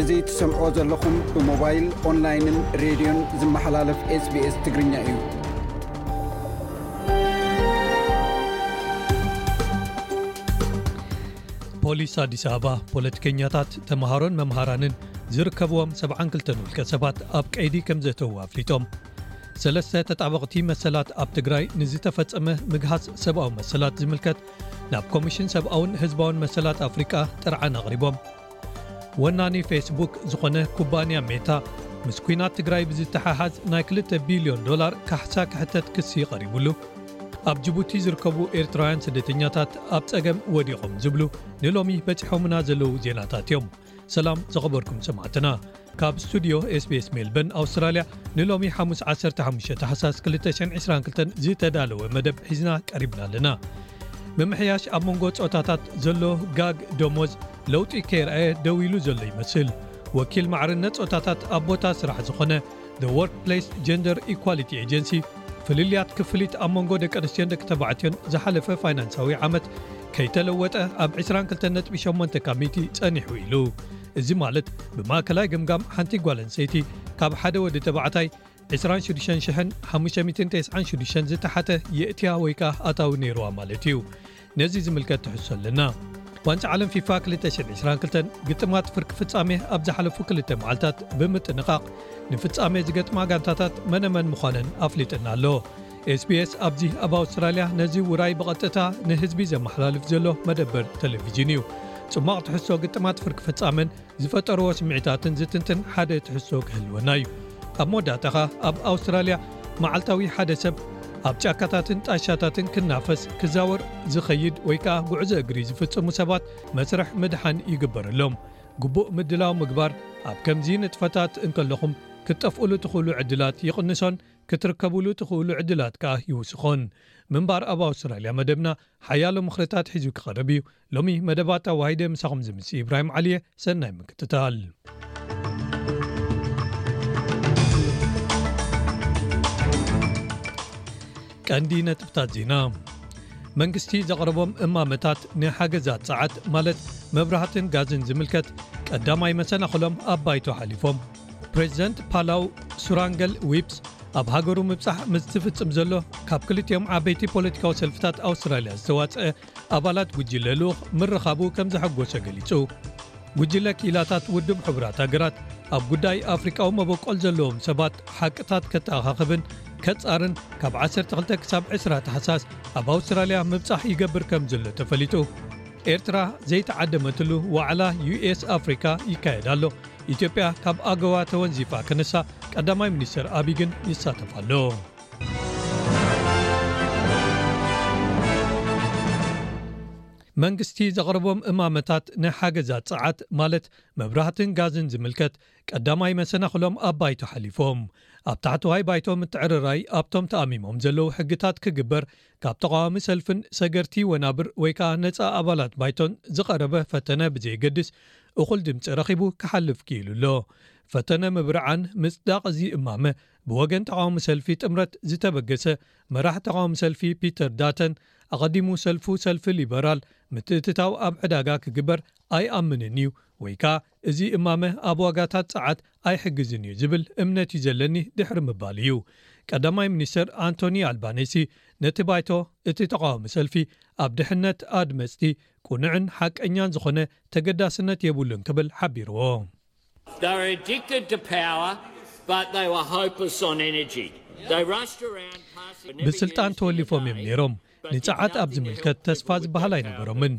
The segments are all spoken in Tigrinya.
እዚ ትሰምዕዎ ዘለኹም ብሞባይል ኦንላይንን ሬድዮን ዝመሓላለፍ ስbስ ትግርኛ እዩ ፖሊስ ኣዲስ ኣበባ ፖለቲከኛታት፣ ተምሃሮን መምሃራንን ዝርከብዎም 72 ውልቀ ሰባት ኣብ ቀይዲ ከም ዘተዉ ኣፍሊጦም ሰለስተ ተጣበቕቲ መሰላት ኣብ ትግራይ ንዝተፈጸመ ምግሃስ ሰብኣዊ መሰላት ዝምልከት ናብ ኮሚሽን ሰብኣውን ህዝባውን መሰላት ኣፍሪቃ ጥርዓን ኣቕሪቦም ወናኒ ፌስቡክ ዝኾነ ኩባንያ ሜታ ምስ ኲናት ትግራይ ብዝተሓሓዝ ናይ 2 ቢልዮን ዶላር ካሕሳ ክሕተት ክሲ ቐሪቡሉ። ኣብ ጅቡቲ ዝርከቡ ኤርትራውያን ስደተኛታት ኣብ ጸገም ወዲቖም ዝብሉ ንሎሚ በጺሖምና ዘለዉ ዜናታት እዮም። ሰላም ዝኸበርኩም ሰማዕትና ካብ ስቱድዮ ኤስቤስ ሜልበን ኣውስትራልያ ንሎሚ ሓሙስ 15 ታሕሳስ 222 ዝተዳለወ መደብ ሒዝና ቀሪብና ኣለና ምምሕያሽ ኣብ መንጎ ፆታታት ዘሎ ጋግ ደሞዝ ለውጢ ከይረኣየ ደው ኢሉ ዘሎ ይመስል ወኪል ማዕርነት ፆታታት ኣብ ቦታ ስራሕ ዝኾነ the workplace gender equality agency ፍልልያት ክፍሊት ኣብ መንጎ ደቂ ኣንስትዮን ደቂ ተባዕትዮን ዝሓለፈ ፋይናንሳዊ ዓመት ከይተለወጠ ኣብ 22.8 ካብ ሚቲ ፀኒሑ ኢሉ እዚ ማለት ብማእከላይ ገምጋም ሓንቲ ጓል ኣንሰይቲ ካብ ሓደ ወዲ ተባዕታይ ዕስራን ሽዱሽተን ሽሕን ሓሙሽተ ሚእትን ቴስዓን ሽዱሽተን ዝተሓተ የእትያ ወይ ከኣ ኣታዊ ነይርዋ ማለት እዩ። ነዚ ዝምልከት ትሕዝቶ ኣለና። ዋንጫ ዓለም ፊፋ ክልተ ሽሕን ዕስራን ክልተን ግጥማት ፍርቂ ፍጻሜ ኣብ ዝሓለፉ ክልተ መዓልታት ብምጥንቓቕ ንፍጻሜ ዝገጥማ ጋንታታት መነ መን ምዃነን ኣፍሊጡና ኣሎ። ኤስቢኤስ ኣብዚ ኣብ ኣውስትራልያ ነዚ ውራይ ብቐጥታ ንህዝቢ ዘመሓላልፍ ዘሎ መደበር ቴሌቭዥን እዩ። ጽሟቕ ትሕዝቶ ግጥማት ፍርቂ ፍጻመን ዝፈጠርዎ ስምዒታትን ዝትንትን ሓደ ትሕዝቶ ክህልወና እዩ። ኣብ መወዳእታ ኸኣ ኣብ ኣውስትራልያ መዓልታዊ ሓደ ሰብ ኣብ ጫካታትን ጣሻታትን ክናፈስ ክዛወር ዝኸይድ ወይ ከኣ ጉዕዞ እግሪ ዝፍጽሙ ሰባት መስርሕ ምድሓን ይግበረሎም። ግቡእ ምድላው ምግባር ኣብ ከምዚ ንጥፈታት እንከለኹም ክትጠፍኡሉ ትኽእሉ ዕድላት ይቕንሶን ክትርከቡሉ ትኽእሉ ዕድላት ከኣ ይውስኾን ምንባር ኣብ ኣውስትራልያ መደብና ሓያሎ ምኽርታት ሒዙ ክቐርብ እዩ ሎሚ መደባት ኣዋሂደ ምሳኹም ዝምጽእ ኢብራሂም ዓሊ እየ ሰናይ ምክትታል። ቀንዲ ነጥብታት ዜና መንግስቲ ዘቕረቦም እማመታት ንሓገዛት ፀዓት ማለት መብራህትን ጋዝን ዝምልከት ቀዳማይ መሰናኽሎም ኣብ ባይቶ ሓሊፎም ፕረዚደንት ፓላው ሱራንገል ዊፕስ ኣብ ሃገሩ ምብጻሕ ምስ ዝፍጽም ዘሎ ካብ ክልቲኦም ዓበይቲ ፖለቲካዊ ሰልፍታት ኣውስትራልያ ዝተዋጽአ ኣባላት ጉጅለ ልኡኽ ምርኻቡ ከም ዘሐጎሶ ገሊጹ ጉጅለ ክኢላታት ውድብ ሕቡራት ሃገራት ኣብ ጉዳይ ኣፍሪቃዊ መበቆል ዘለዎም ሰባት ሓቅታት ከተኣኻኽብን ከጻርን ካብ 12 ክሳብ 20 ተሓሳስ ኣብ ኣውስትራልያ ምብጻሕ ይገብር ከም ዘሎ ተፈሊጡ ኤርትራ ዘይተዓደመትሉ ዋዕላ ዩስ ኣፍሪካ ይካየድ ኣሎ ኢትዮጵያ ካብ ኣገዋ ተወንዚፋ ክንሳ ቀዳማይ ሚኒስተር ኣብይ ግን ይሳተፍ ኣሎ። መንግስቲ ዘቕርቦም እማመታት ንሓገዛት ፀዓት ማለት መብራህትን ጋዝን ዝምልከት ቀዳማይ መሰናኽሎም ኣብ ባይቶ ሓሊፎም ኣብ ታሕተዋይ ባይቶ ምትዕርራይ ኣብቶም ተኣሚሞም ዘለዉ ሕግታት ክግበር ካብ ተቓዋሚ ሰልፍን ሰገርቲ ወናብር ወይ ከኣ ነጻ ኣባላት ባይቶን ዝቐረበ ፈተነ ብዘየገድስ እኹል ድምጺ ረኺቡ ክሓልፍ ክኢሉ ኣሎ። ፈተነ ምብርዓን ምጽዳቕ እዚ እማመ ብወገን ተቓዋሚ ሰልፊ ጥምረት ዝተበገሰ መራሕ ተቓዋሚ ሰልፊ ፒተር ዳተን ኣቐዲሙ ሰልፉ ሰልፊ ሊበራል ምትእትታው ኣብ ዕዳጋ ክግበር ኣይኣምንን እዩ ወይ ከኣ እዚ እማመ ኣብ ዋጋታት ጸዓት ኣይሕግዝን እዩ ዝብል እምነት እዩ ዘለኒ ድሕሪ ምባሉ እዩ። ቀዳማይ ሚኒስተር ኣንቶኒ ኣልባኔሲ ነቲ ባይቶ እቲ ተቓዋሚ ሰልፊ ኣብ ድሕነት ኣድመጽቲ ቅኑዕን ሓቀኛን ዝኾነ ተገዳስነት የብሉን ክብል ሓቢርዎ። ብስልጣን ተወሊፎም እዮም ነይሮም። ንጸዓት ኣብ ዝምልከት ተስፋ ዝበሃል ኣይነበሮምን።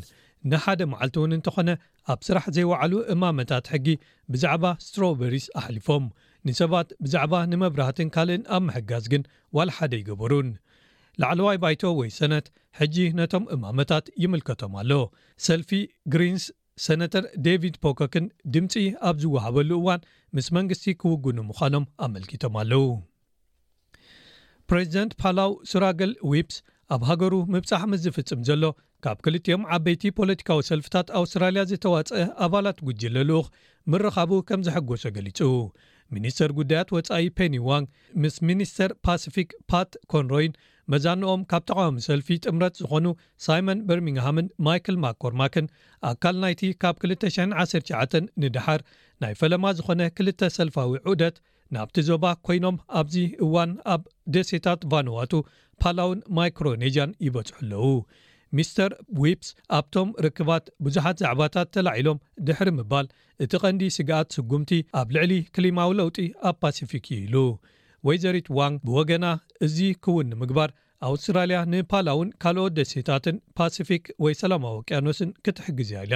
ንሓደ መዓልቲ እውን እንተኾነ ኣብ ስራሕ ዘይወዓሉ እማመታት ሕጊ ብዛዕባ ስትሮውበሪስ ኣሕሊፎም ንሰባት ብዛዕባ ንመብራህትን ካልእን ኣብ ምሕጋዝ ግን ዋላ ሓደ ኣይገበሩን። ላዕለዋይ ባይቶ ወይ ሰነት ሕጂ ነቶም እማመታት ይምልከቶም ኣሎ። ሰልፊ ግሪንስ ሰነተር ዴቪድ ፖኮክን ድምጺ ኣብ ዝወሃበሉ እዋን ምስ መንግስቲ ክውግኑ ምዃኖም ኣመልኪቶም ኣለዉ። ፕረዚደንት ፓላው ሱራገል ዊፕስ ኣብ ሃገሩ ምብጻሕ ምስ ዝፍጽም ዘሎ ካብ ክልቲኦም ዓበይቲ ፖለቲካዊ ሰልፍታት ኣውስትራልያ ዝተዋጽአ ኣባላት ጉጅለ ልኡኽ ምርኻቡ ከም ዘሐጎሶ ገሊጹ ሚኒስተር ጉዳያት ወጻኢ ፔኒ ዋንግ ምስ ሚኒስተር ፓስፊክ ፓት ኮንሮይን መዛንኦም ካብ ተቃዋሚ ሰልፊ ጥምረት ዝኾኑ ሳይመን በርሚንግሃምን ማይክል ማኮርማክን ኣካል ናይቲ ካብ 219 ንደሓር ናይ ፈለማ ዝኾነ ክልተ ሰልፋዊ ዑደት ናብቲ ዞባ ኮይኖም ኣብዚ እዋን ኣብ ደሴታት ቫኑዋቱ፣ ፓላውን ማይክሮኔዥያን ይበጽሑ ኣለዉ። ሚስተር ዊፕስ ኣብቶም ርክባት ብዙሓት ዛዕባታት ተላዒሎም ድሕሪ ምባል፣ እቲ ቀንዲ ስግኣት ስጉምቲ ኣብ ልዕሊ ክሊማዊ ለውጢ ኣብ ፓሲፊክ እዩ ኢሉ። ወይዘሪት ዋንግ ብወገና እዚ ክውን ንምግባር ኣውስትራልያ ንፓላውን ካልኦት ደሴታትን ፓሲፊክ ወይ ሰላማዊ ውቅያኖስን ክትሕግዝ እያ ኢላ።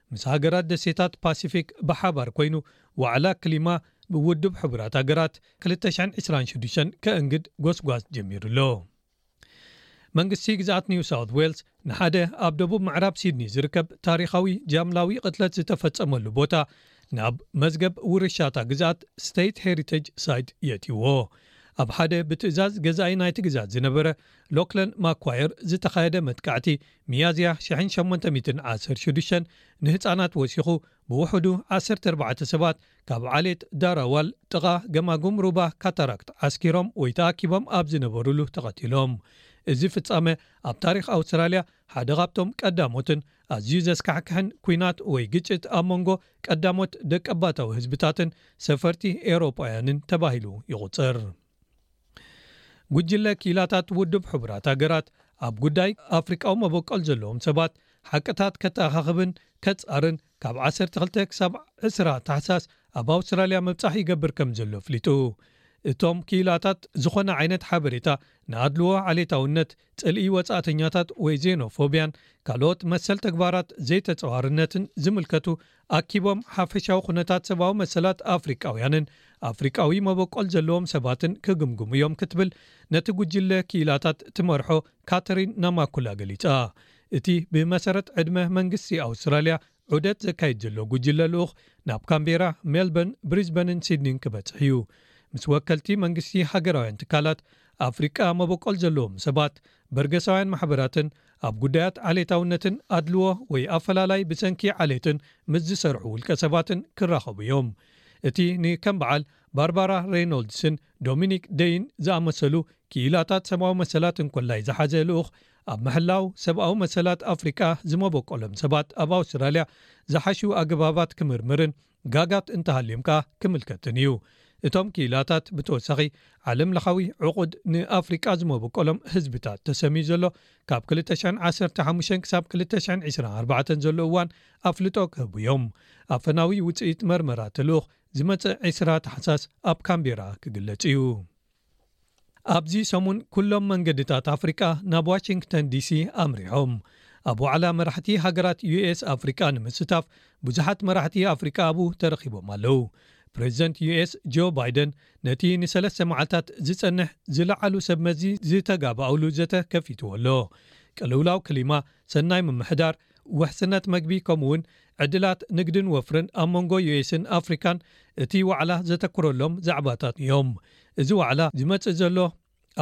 ምስ ሃገራት ደሴታት ፓሲፊክ ብሓባር ኮይኑ ዋዕላ ክሊማ ብውድብ ሕቡራት ሃገራት ክልተ ሽሕን ዕስራን ሽዱሽተን ከእንግድ ጎስጓስ ጀሚሩ ኣሎ። መንግስቲ ግዝኣት ኒው ሳውዝ ዌልስ ንሓደ ኣብ ደቡብ ምዕራብ ሲድኒ ዝርከብ ታሪኻዊ ጃምላዊ ቅትለት ዝተፈጸመሉ ቦታ ናብ መዝገብ ውርሻታ ግዝኣት ስተይት ሄሪተጅ ሳይት የእትይዎ። ኣብ ሓደ ብትእዛዝ ገዛኢ ናይቲ ግዝኣት ዝነበረ ሎክለን ማኳየር ዝተኻየደ መጥቃዕቲ ሚያዝያ ሽሕን ሸሞንተ ሚእትን ዓሰርተ ሽዱሽተን ንህጻናት ወሲኹ ብውሑዱ ዓሰርተ ኣርባዕተ ሰባት ካብ ዓሌት ዳራዋል ጥቓ ገማግም ሩባ ካታራክት ዓስኪሮም ወይ ተኣኪቦም ኣብ ዝነበሩሉ ተቐቲሎም። እዚ ፍጻመ ኣብ ታሪኽ ኣውስትራልያ ሓደ ካብቶም ቀዳሞትን ኣዝዩ ዘስካሕክሕን ኲናት ወይ ግጭት ኣብ መንጎ ቀዳሞት ደቀባታዊ ህዝብታትን ሰፈርቲ ኤውሮጳውያንን ተባሂሉ ይቝጸር። ጉጅለ ክኢላታት ውድብ ሕቡራት ሃገራት ኣብ ጉዳይ ኣፍሪቃዊ መበቆል ዘለዎም ሰባት ሓቅታት ከተኣኻኽብን ከጻርን ካብ 12 ክሳብ 20 ታሕሳስ ኣብ ኣውስትራልያ ምብጻሕ ይገብር ከም ዘሎ ኣፍሊጡ እቶም ክኢላታት ዝኾነ ዓይነት ሓበሬታ ንኣድልዎ ዓሌታውነት ጽልኢ ወጻእተኛታት ወይ ዜኖፎብያን ካልኦት መሰል ተግባራት ዘይተጸዋርነትን ዝምልከቱ ኣኪቦም ሓፈሻዊ ኩነታት ሰብኣዊ መሰላት ኣፍሪቃውያንን ኣፍሪቃዊ መበቆል ዘለዎም ሰባትን ክግምግሙ'ዮም ክትብል ነቲ ጉጅለ ክኢላታት ትመርሖ ካተሪን ናማኩላ ገሊጻ። እቲ ብመሰረት ዕድመ መንግስቲ ኣውስትራልያ ዑደት ዘካይድ ዘሎ ጉጅለ ልኡኽ ናብ ካንቤራ፣ ሜልበርን፣ ብሪዝበንን ሲድኒን ክበጽሕ'ዩ። ምስ ወከልቲ መንግስቲ ሃገራውያን ትካላት ኣፍሪቃ መበቆል ዘለዎም ሰባት በርገሳውያን ማሕበራትን ኣብ ጉዳያት ዓሌታውነትን ኣድልዎ ወይ ኣፈላላይ ብሰንኪ ዓሌትን ምስ ዝሰርሑ ውልቀሰባትን ክራኸቡ እዮም። እቲ ንከም በዓል ባርባራ ሬይኖልድስን ዶሚኒክ ደይን ዝኣመሰሉ ክኢላታት ሰብኣዊ መሰላት እንኮላይ ዝሓዘ ልኡኽ ኣብ ምሕላው ሰብኣዊ መሰላት ኣፍሪቃ ዝመበቆሎም ሰባት ኣብ ኣውስትራልያ ዝሓሹ ኣገባባት ክምርምርን ጋጋት እንተሃልዮም ከኣ ክምልከትን እዩ። እቶም ክኢላታት ብተወሳኺ ዓለምለኻዊ ዕቑድ ንኣፍሪቃ ዝመበቆሎም ህዝብታት ተሰምዩ ዘሎ ካብ ክልተ ሽሕን ዓሰርተ ሓሙሽተን ክሳብ ክልተ ሽሕን ዒስራን ኣርባዕተን ዘሎ እዋን ኣፍልጦ ክህቡ እዮም። ኣፈናዊ ውጽኢት መርመራ እቲ ልኡኽ ዝመጽእ ዕስራ ታሕሳስ ኣብ ካንቤራ ክግለጽ እዩ። ኣብዚ ሰሙን ኩሎም መንገድታት ኣፍሪቃ ናብ ዋሽንግተን ዲሲ ኣምሪሖም ኣብ ዋዕላ መራሕቲ ሃገራት ዩስ ኣፍሪቃ ንምስታፍ ብዙሓት መራሕቲ ኣፍሪቃ ኣብኡ ተረኺቦም ኣለው ፕሬዚደንት ዩስ ጆ ባይደን ነቲ ንሰለስተ መዓልታት ዝጸንሕ ዝለዓሉ ሰብ መዚ ዝተጋባእሉ ዘተ ከፊትዎ ኣሎ ቅልውላው ክሊማ ሰናይ ምምሕዳር ውሕስነት መግቢ ከምኡ'ውን ዕድላት ንግድን ወፍርን ኣብ መንጎ ዩኤስን ኣፍሪካን እቲ ዋዕላ ዘተኩረሎም ዛዕባታት'ዮም። እዚ ዋዕላ ዝመጽእ ዘሎ፣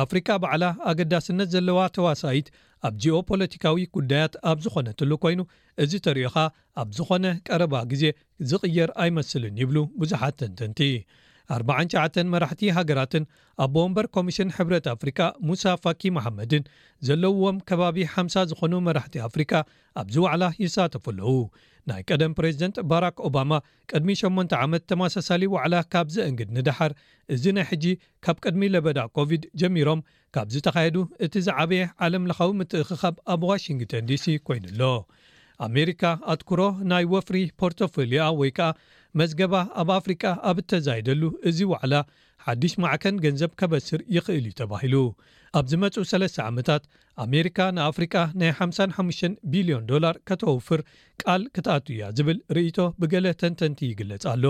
ኣፍሪካ ባዕላ ኣገዳስነት ዘለዋ ተዋሳኢት ኣብ ጂኦ-ፖለቲካዊ ጉዳያት ኣብ ዝኾነትሉ ኮይኑ፣ እዚ ተሪኦ ከኣ ኣብ ዝኾነ ቀረባ ግዜ ዝቕየር ኣይመስልን ይብሉ ብዙሓት ተንተንቲ። ኣርብዓን ሸዓተን መራሕቲ ሃገራትን ኣቦ ወንበር ኮሚሽን ሕብረት ኣፍሪቃ ሙሳ ፋኪ መሓመድን ዘለውዎም ከባቢ ሓምሳ ዝኾኑ መራሕቲ ኣፍሪቃ ኣብዚ ዋዕላ ይሳተፉ ኣለዉ። ናይ ቀደም ፕረዚደንት ባራክ ኦባማ ቅድሚ ሸሞንተ ዓመት ተመሳሳሊ ዋዕላ ካብ ዘእንግድ ንደሓር እዚ ናይ ሕጂ ካብ ቅድሚ ለበዳ ኮቪድ ጀሚሮም ካብ ዝተኻየዱ እቲ ዝዓበየ ዓለም ለኻዊ ምትእኽኻብ ኣብ ዋሽንግተን ዲሲ ኮይኑ ኣሎ። ኣሜሪካ ኣትኩሮ ናይ ወፍሪ ፖርቶፎልዮኣ ወይ ከኣ መዝገባ ኣብ ኣፍሪቃ ኣብ እተዛይደሉ እዚ ዋዕላ ሓድሽ ማዕከን ገንዘብ ከበስር ይኽእል እዩ ተባሂሉ። ኣብ ዝመጽኡ ሰለስተ ዓመታት ኣሜሪካ ንኣፍሪቃ ናይ ሓምሳን ሓሙሽተን ቢልዮን ዶላር ከተወፍር ቃል ክትኣቱ እያ ዝብል ርእይቶ ብገለ ተንተንቲ ይግለጽ ኣሎ።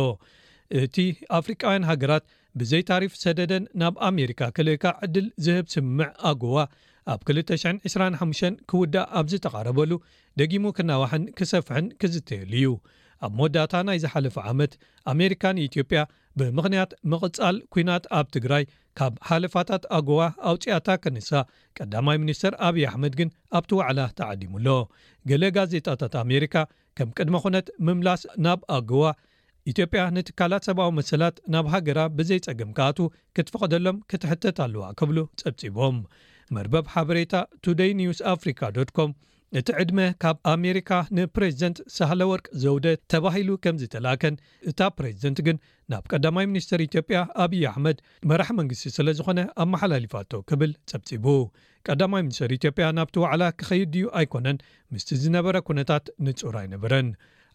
እቲ ኣፍሪቃውያን ሃገራት ብዘይ ታሪፍ ሰደደን ናብ ኣሜሪካ ክልእካ ዕድል ዝህብ ስምምዕ ኣጎዋ ኣብ ክልተ ሽሕን ዕስራን ሓሙሽተን ክውዳእ ኣብ ዝተቓረበሉ ደጊሙ ክናዋሕን ክሰፍሕን ክዝተየሉ እዩ። ኣብ መወዳእታ ናይ ዝሓለፈ ዓመት ኣሜሪካ ንኢትዮጵያ ብምኽንያት ምቕጻል ኲናት ኣብ ትግራይ ካብ ሓለፋታት ኣጎዋ ኣውጺኣታ ክንሳ ቀዳማይ ሚኒስተር ኣብይ ኣሕመድ ግን ኣብቲ ዋዕላ ተዓዲሙ ኣሎ። ገለ ጋዜጣታት ኣሜሪካ ከም ቅድመ ኹነት ምምላስ ናብ ኣጎዋ ኢትዮጵያ ንትካላት ሰብኣዊ መሰላት ናብ ሃገራ ብዘይ ጸገም ክኣትዉ ክትፈቕደሎም ክትሕተት ኣለዋ ክብሉ ጸብጺቦም። መርበብ ሓበሬታ ቱደይ ኒውስ ኣፍሪካ ዶት ኮም እቲ ዕድመ ካብ ኣሜሪካ ንፕሬዝደንት ሳህለወርቅ ዘውደ ተባሂሉ ከምዝተላእከን እታ ፕሬዝደንት ግን ናብ ቀዳማይ ሚኒስተር ኢትዮጵያ ኣብዪ ኣሕመድ መራሒ መንግስቲ ስለዝኾነ ኣመሓላሊፋቶ ክብል ጸብጺቡ። ቀዳማይ ሚኒስተር ኢትዮጵያ ናብቲ ዋዕላ ክኸይድ ድዩ ኣይኮነን ምስቲ ዝነበረ ኩነታት ንጹር ኣይነበረን።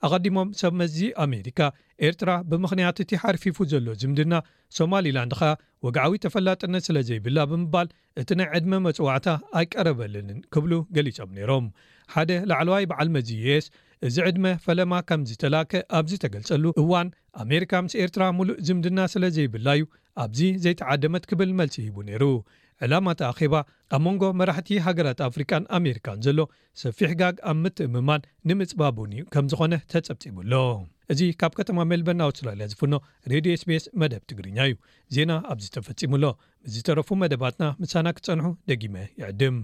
ኣቐዲሞም ሰብ መዚ ኣሜሪካ፣ ኤርትራ ብምኽንያት እቲ ሓርፊፉ ዘሎ ዝምድና፣ ሶማሊላንድ ከኣ ወግዓዊ ተፈላጥነት ስለ ዘይብላ ብምባል እቲ ናይ ዕድመ መጽዋዕታ ኣይቀረበልንን ክብሉ ገሊጾም ነይሮም። ሓደ ላዕለዋይ በዓል መዚ ዩኤስ እዚ ዕድመ ፈለማ ከም ዝተላከ ኣብ ዝተገልጸሉ እዋን፣ ኣሜሪካ ምስ ኤርትራ ምሉእ ዝምድና ስለ ዘይብላ'ዩ ኣብዚ ዘይተዓደመት ክብል መልሲ ሂቡ ነይሩ። ዕላማ እቲ ኣኼባ፣ ኣብ መንጎ መራሕቲ ሃገራት ኣፍሪቃን ኣሜሪካን ዘሎ ሰፊሕ ጋግ ኣብ ምትእምማን ንምጽባብ'ውን'ዩ ከም ዝኾነ ተጸብጺቡ ኣሎ። እዚ ካብ ከተማ ሜልበርን ኣውስትራልያ ዝፍኖ ሬድዮ SBS መደብ ትግርኛ'ዩ። ዜና ኣብዚ ተፈጺሙ ኣሎ። ምስ ዝተረፉ መደባትና ምሳና ክትጸንሑ ደጊመ ይዕድም።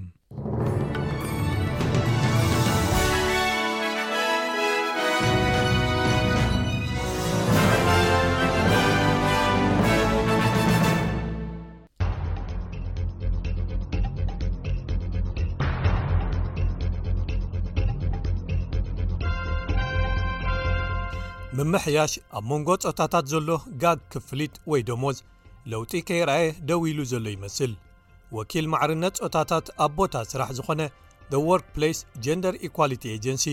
ምምሕያሽ ኣብ መንጎ ጾታታት ዘሎ ጋግ ክፍሊት ወይ ደሞዝ ለውጢ ከይረኣየ ደው ኢሉ ዘሎ ይመስል ወኪል ማዕርነት ጾታታት ኣብ ቦታ ስራሕ ዝኾነ the ዎርክ ፕሌስ ጀንደር ኢኳሊቲ ኤጀንሲ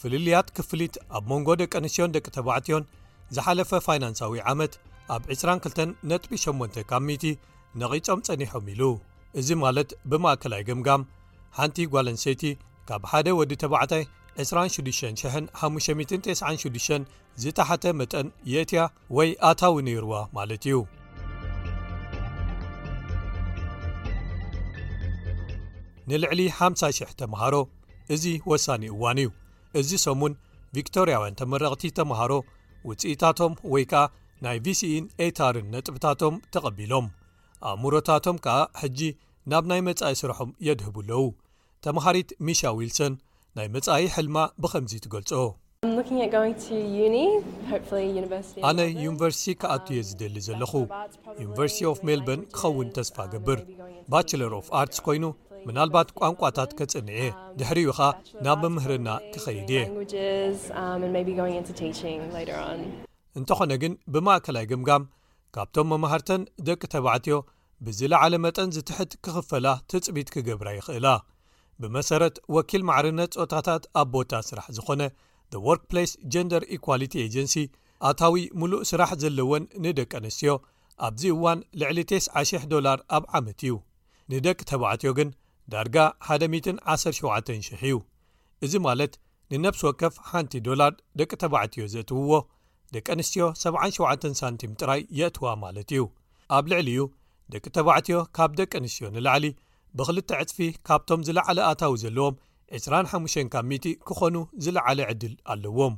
ፍልልያት ክፍሊት ኣብ መንጎ ደቂ ኣንስትዮን ደቂ ተባዕትዮን ዝሓለፈ ፋይናንሳዊ ዓመት ኣብ 22.8 ካብ ሚቲ ነቒጾም ጸኒሖም ኢሉ እዚ ማለት ብማእከላይ ግምጋም ሓንቲ ጓለንሰይቲ ካብ ሓደ ወዲ ተባዕታይ 26596 ዝተሓተ መጠን የእትያ ወይ ኣታዊ ነይርዋ ማለት እዩ ንልዕሊ 50,00 ተምሃሮ እዚ ወሳኒ እዋን እዩ እዚ ሰሙን ቪክቶርያውያን ተመረቕቲ ተምሃሮ ውጽኢታቶም ወይ ከኣ ናይ ቪሲን ኤታርን ነጥብታቶም ተቐቢሎም ኣእምሮታቶም ከኣ ሕጂ ናብ ናይ መጻኢ ስራሖም የድህቡ ኣለዉ ተምሃሪት ሚሻ ዊልሰን ናይ መጻኢ ሕልማ ብኸምዚ ትገልጾ ኣነ ዩኒቨርሲቲ ክኣቱ እየ ዝደሊ ዘለኹ ዩኒቨርሲቲ ኦፍ ሜልበርን ክኸውን ተስፋ ገብር ባቸለር ኦፍ ኣርትስ ኮይኑ ምናልባት ቋንቋታት ከጽንዕ እየ ድሕሪኡ ኸኣ ናብ ምምህርና ክኸይድ እየ um, እንተኾነ ግን ብማእከላይ ግምጋም ካብቶም መማህርተን ደቂ ተባዕትዮ ብዝለዓለ መጠን ዝትሕት ክኽፈላ ትጽቢት ክገብራ ይኽእላ ብመሰረት ወኪል ማዕርነት ፆታታት ኣብ ቦታ ስራሕ ዝኾነ ወርክ ፕሌስ ጀንደር ኢኳሊቲ ኤጀንሲ ኣታዊ ምሉእ ስራሕ ዘለወን ንደቂ ኣንስትዮ ኣብዚ እዋን ልዕሊ ቴስዓ ሽሕ ዶላር ኣብ ዓመት እዩ። ንደቂ ተባዕትዮ ግን ዳርጋ ሓደ ሚእትን ዓሰርተ ሸውዓተን ሽሕ እዩ። እዚ ማለት ንነብሲ ወከፍ ሓንቲ ዶላር ደቂ ተባዕትዮ ዘእትውዎ ደቂ ኣንስትዮ ሰብዓን ሸውዓተን ሳንቲም ጥራይ የእትዋ ማለት እዩ። ኣብ ልዕሊኡ ደቂ ተባዕትዮ ካብ ደቂ ኣንስትዮ ንላዕሊ ብኽልተ ዕጽፊ ካብቶም ዝለዓለ ኣታዊ ዘለዎም ዕስራን ሓሙሽተን ካብ ሚእቲ ክኾኑ ዝለዓለ ዕድል ኣለዎም።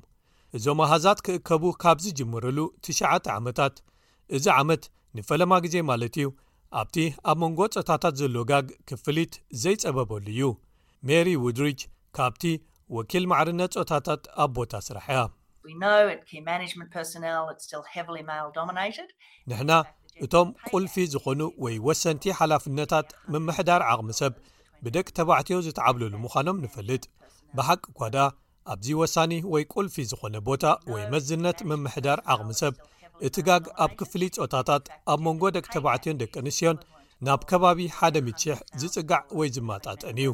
እዞም ኣሃዛት ክእከቡ ካብ ዝጅምርሉ ትሽዓተ ዓመታት፣ እዚ ዓመት ንፈለማ ግዜ ማለት እዩ፣ ኣብቲ ኣብ መንጎ ጾታታት ዘሎ ጋግ ክፍሊት ዘይጸበበሉ እዩ። ሜሪ ዉድሪጅ ካብቲ ወኪል ማዕርነት ጾታታት ኣብ ቦታ ስራሕ'ያ። ንሕና እቶም ቁልፊ ዝኾኑ ወይ ወሰንቲ ሓላፍነታት ምምሕዳር ዓቕሚ ሰብ ብደቂ ተባዕትዮ ዝተዓብለሉ ምዃኖም ንፈልጥ። ብሓቂ እኳ ደኣ ኣብዚ ወሳኒ ወይ ቁልፊ ዝኾነ ቦታ ወይ መዝነት ምምሕዳር ዓቕሚ ሰብ እቲ ጋግ ኣብ ክፍሊ ፆታታት ኣብ መንጎ ደቂ ተባዕትዮን ደቂ ኣንስትዮን ናብ ከባቢ 10000 ዝፅጋዕ ወይ ዝመጣጠን እዩ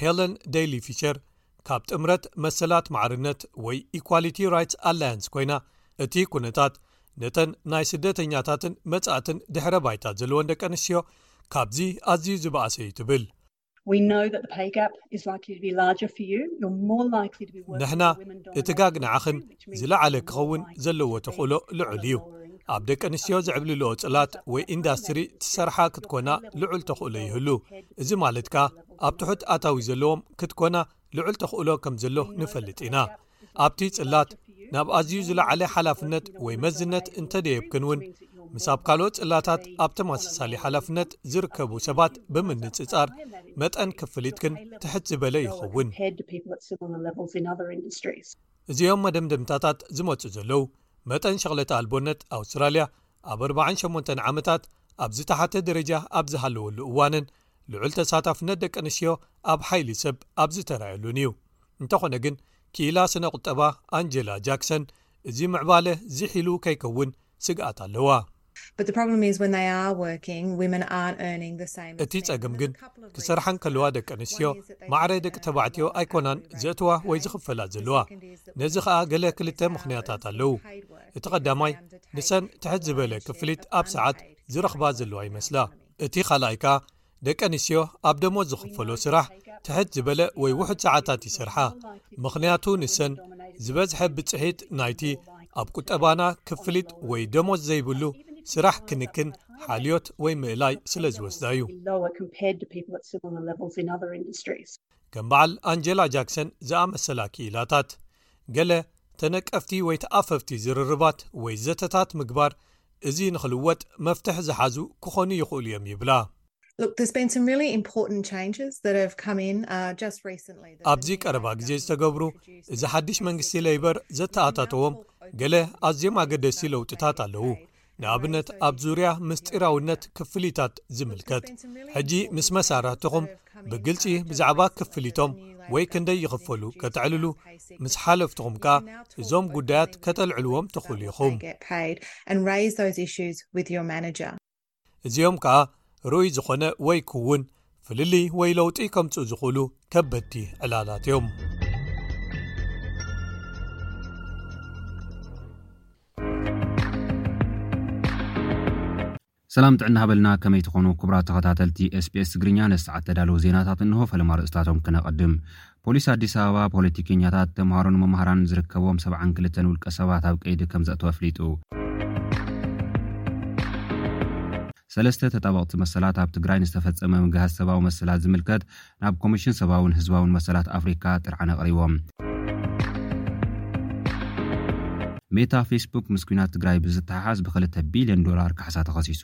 ሄለን ደይሊ ፊቸር ካብ ጥምረት መሰላት ማዕርነት ወይ ኢኳሊቲ ራትስ ኣላያንስ ኮይና እቲ ኩነታት ነተን ናይ ስደተኛታትን መጻእትን ድሕረ ባይታ ዘለዎን ደቂ ኣንስትዮ ካብዚ ኣዝዩ ዝበእሰ እዩ ትብል ንሕና እቲ ጋግ ንዓኽን ዝለዓለ ክኸውን ዘለዎ ተኽእሎ ልዑል እዩ ኣብ ደቂ ኣንስትዮ ዝዕብልልኦ ጽላት ወይ ኢንዳስትሪ ትሰርሓ ክትኮና ልዑል ተኽእሎ ይህሉ እዚ ማለት ከኣ ኣብ ትሑት ኣታዊ ዘለዎም ክትኮና ልዑል ተኽእሎ ከም ዘሎ ንፈልጥ ኢና ኣብቲ ጽላት ናብ ኣዝዩ ዝለዓለ ሓላፍነት ወይ መዝነት እንተ ደየብክን እውን ምስ ኣብ ካልኦት ጽላታት ኣብ ተመሳሳሊ ሓላፍነት ዝርከቡ ሰባት ብምንጽጻር መጠን ክፍሊትክን ትሕት ዝበለ ይኸውን እዚኦም መደምደምታታት ዝመፁ ዘለዉ መጠን ሸቕለተ ኣልቦነት ኣውስትራልያ ኣብ 48 ዓመታት ኣብ ዝተሓተ ደረጃ ኣብ ዝሃለወሉ እዋንን ልዑል ተሳታፍነት ደቂ ኣንስትዮ ኣብ ሓይሊ ሰብ ኣብ ዝተረኣየሉን እዩ እንተኾነ ግን ክኢላ ስነ ቁጠባ ኣንጀላ ጃክሰን እዚ ምዕባለ ዚሕ ኢሉ ከይከውን ስግኣት ኣለዋ። እቲ ጸገም ግን ክሰርሓ እንከለዋ ደቂ ኣንስትዮ ማዕረ ደቂ ተባዕትዮ ኣይኮናን ዘእትዋ ወይ ዝኽፈላ ዘለዋ። ነዚ ኸኣ ገለ ክልተ ምኽንያታት ኣለዉ። እቲ ቀዳማይ ንሰን ትሕት ዝበለ ክፍሊት ኣብ ሰዓት ዝረኽባ ዘለዋ ይመስላ። እቲ ካልኣይ ከኣ ደቂ ኣንስትዮ ኣብ ደሞዝ ዝኽፈሎ ስራሕ ትሕት ዝበለ ወይ ውሑድ ሰዓታት ይስርሓ ምኽንያቱ ንሰን ዝበዝሐ ብፅሒት ናይቲ ኣብ ቁጠባና ክፍሊት ወይ ደሞዝ ዘይብሉ ስራሕ ክንክን ሓልዮት ወይ ምእላይ ስለ ዝወስዳ እዩ። ከም በዓል ኣንጀላ ጃክሰን ዝኣመሰላ ክኢላታት፣ ገለ ተነቀፍቲ ወይ ተኣፈፍቲ ዝርርባት ወይ ዘተታት ምግባር እዚ ንኽልወጥ መፍትሕ ዝሓዙ ክኾኑ ይኽእሉ እዮም ይብላ። ኣብዚ ቀረባ ግዜ ዝተገብሩ እዚ ሓድሽ መንግስቲ ለይበር ዘተኣታተዎም ገለ ኣዝዮም ኣገደስቲ ለውጥታት ኣለዉ። ንኣብነት ኣብ ዙርያ ምስጢራውነት ክፍሊታት ዝምልከት ሕጂ ምስ መሳራህትኹም ብግልፂ ብዛዕባ ክፍሊቶም ወይ ክንደይ ይኽፈሉ ከተዕልሉ ምስ ሓለፍትኹም ከኣ እዞም ጉዳያት ከተልዕልዎም ትኽእሉ ኢኹም እዚኦም ከኣ ርኡይ ዝኾነ ወይ ክውን ፍልልይ ወይ ለውጢ ከምፅኡ ዝኽእሉ ከበድቲ ዕላላት እዮም ሰላም ጥዕና ሃበልና ከመይ ትኾኑ ክቡራት ተኸታተልቲ ኤስቢኤስ ትግርኛ ነዚ ሰዓት ተዳለዉ ዜናታት እንሆ ፈለማ ርእስታቶም ክነቐድም ፖሊስ ኣዲስ ኣበባ ፖለቲከኛታት ተምሃሮን መምሃራን ዝርከቦም 72 ውልቀ ሰባት ኣብ ቀይዲ ከም ዘእተወ ኣፍሊጡ ሰለስተ ተጣበቕቲ መሰላት ኣብ ትግራይ ንዝተፈፀመ ምግሃስ ሰብኣዊ መሰላት ዝምልከት ናብ ኮሚሽን ሰባውን ህዝባውን መሰላት ኣፍሪካ ጥርዓን ኣቕሪቦም። ሜታ፣ ፌስቡክ ምስ ኲናት ትግራይ ብዝተሓሓዝ ብክልተ ቢልዮን ዶላር ካሕሳ ተኸሲሱ።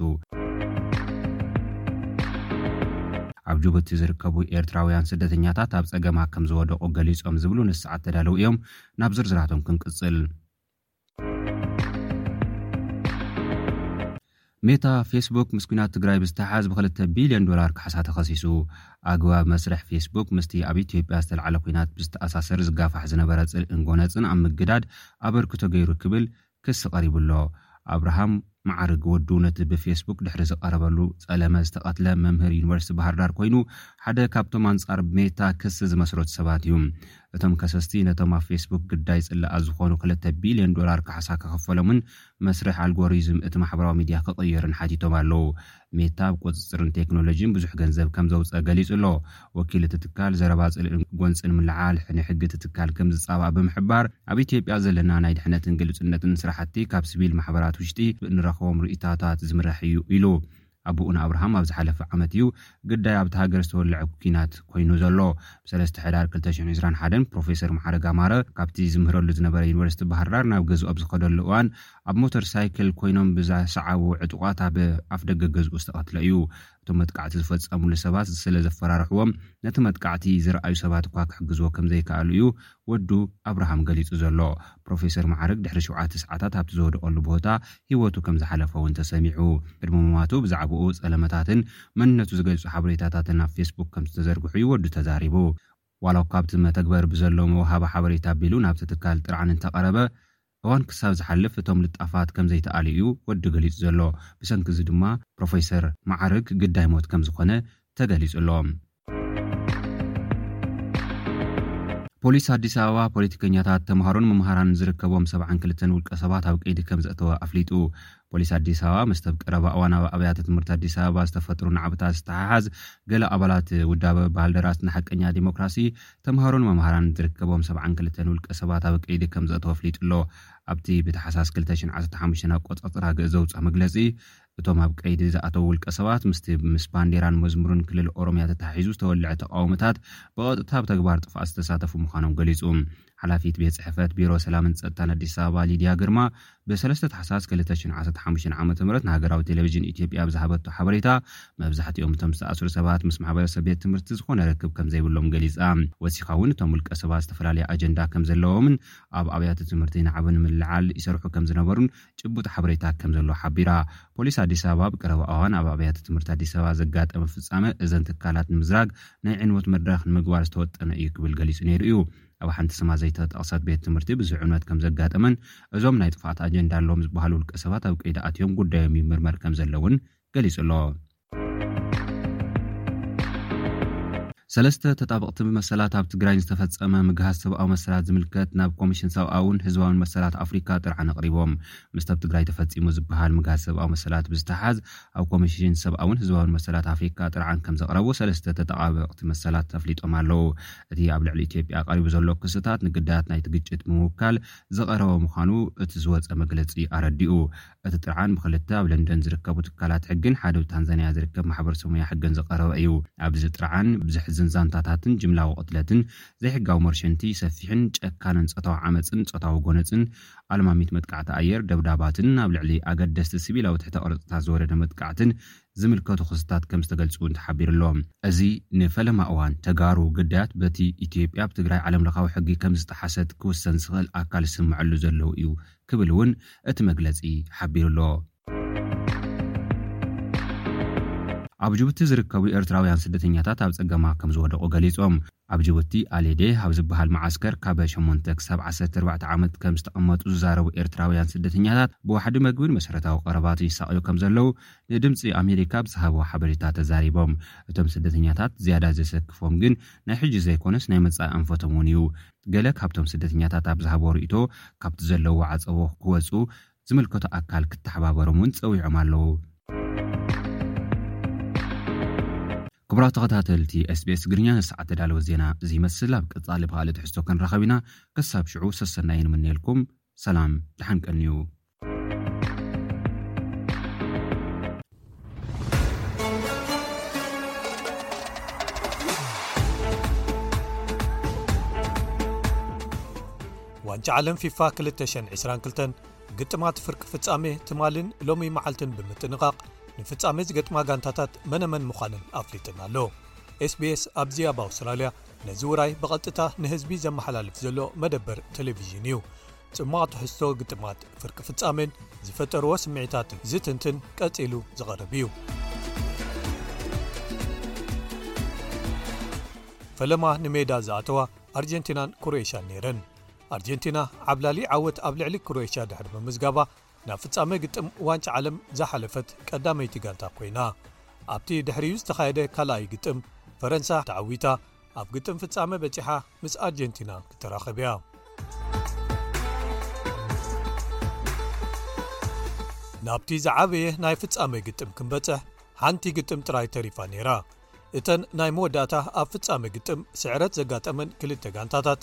ኣብ ጁቡቲ ዝርከቡ ኤርትራውያን ስደተኛታት ኣብ ጸገማ ከምዝወደቑ ገሊጾም ዝብሉ ንሰዓት ተዳለው እዮም፣ ናብ ዝርዝራቶም ክንቅጽል። ሜታ ፌስቡክ ምስ ኩናት ትግራይ ብዝተሓሓዝ ብክልተ ቢልዮን ዶላር ካሕሳ ተኸሲሱ። ኣግባብ መስርሕ ፌስቡክ ምስቲ ኣብ ኢትዮጵያ ዝተልዓለ ኩናት ብዝተኣሳሰር ዝጋፋሕ ዝነበረ ጽልእን ጎነጽን ኣብ ምግዳድ ኣበርክቶ ገይሩ ክብል ክሲ ቀሪቡ'ሎ። ኣብርሃም መዓርግ ወዱ ነቲ ብፌስቡክ ድሕሪ ዝቐረበሉ ጸለመ ዝተቐትለ መምህር ዩኒቨርሲቲ ባህርዳር ኮይኑ፣ ሓደ ካብቶም ኣንጻር ሜታ ክሲ ዝመስረቱ ሰባት እዩ። እቶም ከሰስቲ ነቶም ኣብ ፌስቡክ ግዳይ ጽለኣ ዝኾኑ ክልተ ቢልዮን ዶላር ካሕሳ ክኽፈሎምን መስርሕ ኣልጎሪዝም እቲ ማሕበራዊ ሚድያ ክቕየርን ሓቲቶም ኣለዉ። ሜታ ኣብ ቁጽጽርን ቴክኖሎጂን ብዙሕ ገንዘብ ከም ዘውጸ ገሊጹ ኣሎ። ወኪል እቲ ትካል፣ ዘረባ ጽልእን ጎንጽን ምልዓል፣ ሕነ ሕጊ እቲ ትካል ከም ዝጻባእ ብምሕባር፣ ኣብ ኢትዮጵያ ዘለና ናይ ድሕነትን ግልጹነትን ስራሕቲ ካብ ስቪል ማሕበራት ውሽጢ ብእንረኽቦም ርእይታታት ዝምራሕ እዩ ኢሉ። ኣቡኡነ ኣብርሃም ኣብ ዝሓለፈ ዓመት እዩ ግዳይ ኣብታ ሃገር ዝተወለዐ ኲናት ኮይኑ ዘሎ። ብ ሰለስተ ሕዳር ክልተ ሽሕ ዕስራን ሓደን ፕሮፌሰር መዓርግ ኣማረ ካብቲ ዝምህረሉ ዝነበረ ዩኒቨርሲቲ ባህርዳር ናብ ገዝኡ ኣብ ዝኸደሉ እዋን ኣብ ሞተር ሳይክል ኮይኖም ብዝሰዓቡ ዕጡቓት ኣብ ኣፍደገ ገዝኡ ዝተቐትለ እዩ። እቶም መጥቃዕቲ ዝፈጸምሉ ሰባት ስለ ዘፈራርሕዎም፣ ነቲ መጥቃዕቲ ዝረኣዩ ሰባት እኳ ክሕግዝዎ ከም ዘይከኣሉ እዩ ወዱ ኣብርሃም ገሊጹ ዘሎ። ፕሮፌሰር መዓርግ ድሕሪ ሸውዓተ ሰዓታት ኣብቲ ዝወደቐሉ ቦታ ህይወቱ ከም ዝሓለፈ'ውን ተሰሚዑ። ቅድሚ ምሟቱ ብዛዕባኡ ጸለመታትን መንነቱ ዝገልጹ ሓበሬታታትን ኣብ ፌስቡክ ከም ዝተዘርግሑ እዩ ወዱ ተዛሪቡ። ዋላ'ኳ ኣብቲ መተግበሪ ብዘሎ መውሃቢ ሓበሬታ ኣቢሉ ናብቲ ትካል ጥርዓን እንተቐረበ፣ እዋን ክሳብ ዝሓልፍ እቶም ልጣፋት ከም ዘይተኣልዩ'ዩ ወዲ ገሊጹ ዘሎ። ብሰንኪ'ዚ ድማ ፕሮፌሰር መዓርግ ግዳይ ሞት ከም ዝኾነ ተገሊጹ ኣሎ። ፖሊስ ኣዲስ ኣበባ ፖለቲከኛታት፣ ተምሃሮን መምሃራንን ዝርከቦም ሰብዓን ክልተን ውልቀሰባት ኣብ ቀይዲ ከም ዘእተወ ኣፍሊጡ። ፖሊስ ኣዲስ ኣበባ ምስቲ ኣብ ቀረባ እዋን ኣብ ኣብያተ ትምህርቲ ኣዲስ ኣበባ ዝተፈጥሩ ናዕብታት ዝተሓሓዝ ገለ ኣባላት ውዳበ ባልደራስ ንሓቀኛ ዲሞክራሲ ተምሃሮን መምሃራንን ዝርከቦም ሰብዓን ክልተን ውልቀ ሰባት ኣብ ቀይዲ ከምዘእተወ ኣፍሊጡ'ሎ። ኣብቲ ብታሕሳስ ክልተ ሽሕን ዓሰርተ ሓሙሽተን ኣቆጻጽራ ግእዝ ዘውጽኣ መግለጺ፣ እቶም ኣብ ቀይዲ ዝኣተዉ ውልቀ ሰባት ምስቲ ምስ ባንዴራን መዝሙርን ክልል ኦሮምያ ተተሓሒዙ ዝተወልዐ ተቓውሞታት ብቐጥታ ኣብ ተግባር ጥፍኣት ዝተሳተፉ ምዃኖም ገሊጹ። ሓላፊት ቤት ጽሕፈት ቢሮ ሰላምን ጸጥታን ኣዲስ ኣበባ ሊድያ ግርማ፣ ብ ሰለስተ ታሕሳስ ክልተ ሽሕን ዓሰርተ ሓሙሽተን ዓመተ ምህረት ንሃገራዊ ቴለቪዥን ኢትዮጵያ ኣብ ዝሃበቶ ሓበሬታ፣ መብዛሕትኦም እቶም ዝተኣስሩ ሰባት ምስ ማሕበረሰብ ቤት ትምህርቲ ዝኾነ ርክብ ከምዘይብሎም ገሊጻ። ወሲኻ'ውን እቶም ውልቀሰባት ዝተፈላለየ ኣጀንዳ ከምዘለዎምን ኣብ ኣብያተ ትምህርቲ ናዕቢ ንምልዕዓል ይሰርሑ ከምዝነበሩን ጭቡጥ ሓበሬታ ከምዘሎ ሓቢራ። ፖሊስ ኣዲስ ኣበባ ብ ቀረባ እዋን ኣብ ኣብያተ ትምህርቲ ኣዲስ ኣበባ ዘጋጠመ ፍጻመ እዘን ትካላት ንምዝራግ ናይ ዕንወት መድረኽ ንምግባር ዝተወጠነ እዩ ክብል ገሊጹ ነይሩ እዩ። ኣብ ሓንቲ ስማ ዘይተጠቕሰት ቤት ትምህርቲ ብዙሕ ዕንወት ከም ዘጋጠመን እዞም ናይ ጥፍኣት ኣጀንዳ ኣለዎም ዝበሃሉ ውልቀ ሰባት ኣብ ቀይዲ ኣትዮም ጉዳዮም ይምርመር ከም ዘሎ እውን ገሊጹ ኣሎ። ሰለስተ ተጣበቕቲ ብመሰላት ኣብ ትግራይ ዝተፈጸመ ምግሃስ ሰብኣዊ መሰላት ዝምልከት ናብ ኮሚሽን ሰብኣውን ህዝባውን መሰላት ኣፍሪካ ጥርዓን ኣቕሪቦም። ምስቲ ኣብ ትግራይ ተፈጺሙ ዝበሃል ምግሃስ ሰብኣዊ መሰላት ብዝተሓዝ ኣብ ኮሚሽን ሰብኣውን ህዝባውን መሰላት ኣፍሪካ ጥርዓን ከምዘቕረቡ ሰለስተ ተጠቓበቕቲ መሰላት ኣፍሊጦም ኣለው። እቲ ኣብ ልዕሊ ኢትዮጵያ ቀሪቡ ዘሎ ክስታት ንግዳያት ናይቲ ግጭት ብምውካል ዝቐረበ ምዃኑ እቲ ዝወፀ መግለፂ ኣረዲኡ። እቲ ጥርዓን ብክልተ ኣብ ለንደን ዝርከቡ ትካላት ሕግን ሓደ ብ ታንዛኒያ ዝርከብ ማሕበረሰብ ሙያ ሕግን ዝቐረበ እዩ። ኣብዚ ጥርዓን ብዘሕዝን ዛንታታትን ጅምላዊ ቅትለትን፣ ዘይሕጋዊ መርሸንቲ፣ ሰፊሕን ጨካንን ፆታዊ ዓመፅን ፆታዊ ጎነፅን፣ ኣልማሚት መጥቃዕቲ ኣየር፣ ደብዳባትን ኣብ ልዕሊ ኣገደስቲ ሲቪላዊ ትሕተ ቅርጺታት ዝወረደ መጥቃዕትን ዝምልከቱ ክስታት ከም ዝተገልጹ እውን ተሓቢሩ ኣሎ። እዚ ንፈለማ እዋን፣ ተጋሩ ግዳያት በቲ ኢትዮጵያ ኣብ ትግራይ ዓለምለኻዊ ሕጊ ከም ዝጠሓሰት ክውሰን ዝኽእል ኣካል ዝስመዐሉ ዘለዉ እዩ ክብል እውን እቲ መግለጺ ሓቢሩ ኣሎ። ኣብ ጅቡቲ ዝርከቡ ኤርትራውያን ስደተኛታት ኣብ ጸገማ ከም ዝወደቑ ገሊጾም። ኣብ ጅቡቲ ኣሌዴህ ኣብ ዝበሃል መዓስከር ካብ ሸሞንተ ክሳብ ዓሰርተ ኣርባዕተ ዓመት ከም ዝተቐመጡ ዝዛረቡ ኤርትራውያን ስደተኛታት ብዋሕዲ መግብን መሰረታዊ ቀረባትን ይሳቐዩ ከም ዘለዉ ንድምጺ ኣሜሪካ ኣብ ዝሃብዎ ሓበሬታ ተዛሪቦም። እቶም ስደተኛታት ዝያዳ ዘሰክፎም ግን ናይ ሕጂ ዘይኮነስ ናይ መጻኢ ኣንፈቶም እውን እዩ። ገለ ካብቶም ስደተኛታት ኣብ ዝሃብዎ ርእይቶ ካብቲ ዘለውዎ ዓጸቦ ክወጹ ዝምልከቶ ኣካል ክተሓባበሮም እውን ፀዊዖም ኣለው። ክቡራት ተኸታተልቲ SBS ትግርኛ ንሰዓት ተዳለወ ዜና እዚ ይመስል ኣብ ቀጻሊ ብኻልእ ትሕዝቶ ክንራኸብ ኢና ክሳብ ሽዑ ሰሰናይ ንምነየልኩም ሰላም ደሓን ቀንዩ ዋንጫ ዓለም ፊፋ 222 ግጥማት ፍርቂ ፍጻሜ ትማልን ሎሚ መዓልትን ብምጥንቓቕ ንፍጻሜ ዝገጥማ ጋንታታት መነመን ምዃንን ኣፍሊጥና ኣሎ ስbs ኣብዚ ኣብ ኣውስትራልያ ነዚ ውራይ ብቐጥታ ንህዝቢ ዘመሓላልፍ ዘሎ መደበር ቴሌቭዥን እዩ ጽሟቕ ትሕዝቶ ግጥማት ፍርቂ ፍጻሜን ዝፈጠርዎ ስምዒታትን ዝትንትን ቀጺሉ ዝቐርብ እዩ። ፈለማ ንሜዳ ዝኣተዋ ኣርጀንቲናን ክሮኤሽያን ነይረን። ኣርጀንቲና ዓብላሊ ዓወት ኣብ ልዕሊ ክሮኤሽያ ድሕሪ ምምዝጋባ ናብ ፍጻመ ግጥም ዋንጫ ዓለም ዝሓለፈት ቀዳመይቲ ጋንታ ኰይና። ኣብቲ ድሕሪኡ ዝተኻየደ ካልኣይ ግጥም ፈረንሳ ተዓዊታ፣ ኣብ ግጥም ፍጻመ በጺሓ ምስ ኣርጀንቲና ክተራኸብ እያ። ናብቲ ዝዓበየ ናይ ፍጻመ ግጥም ክንበጽሕ ሓንቲ ግጥም ጥራይ ተሪፋ ነይራ። እተን ናይ መወዳእታ ኣብ ፍጻመ ግጥም ስዕረት ዘጋጠመን ክልተ ጋንታታት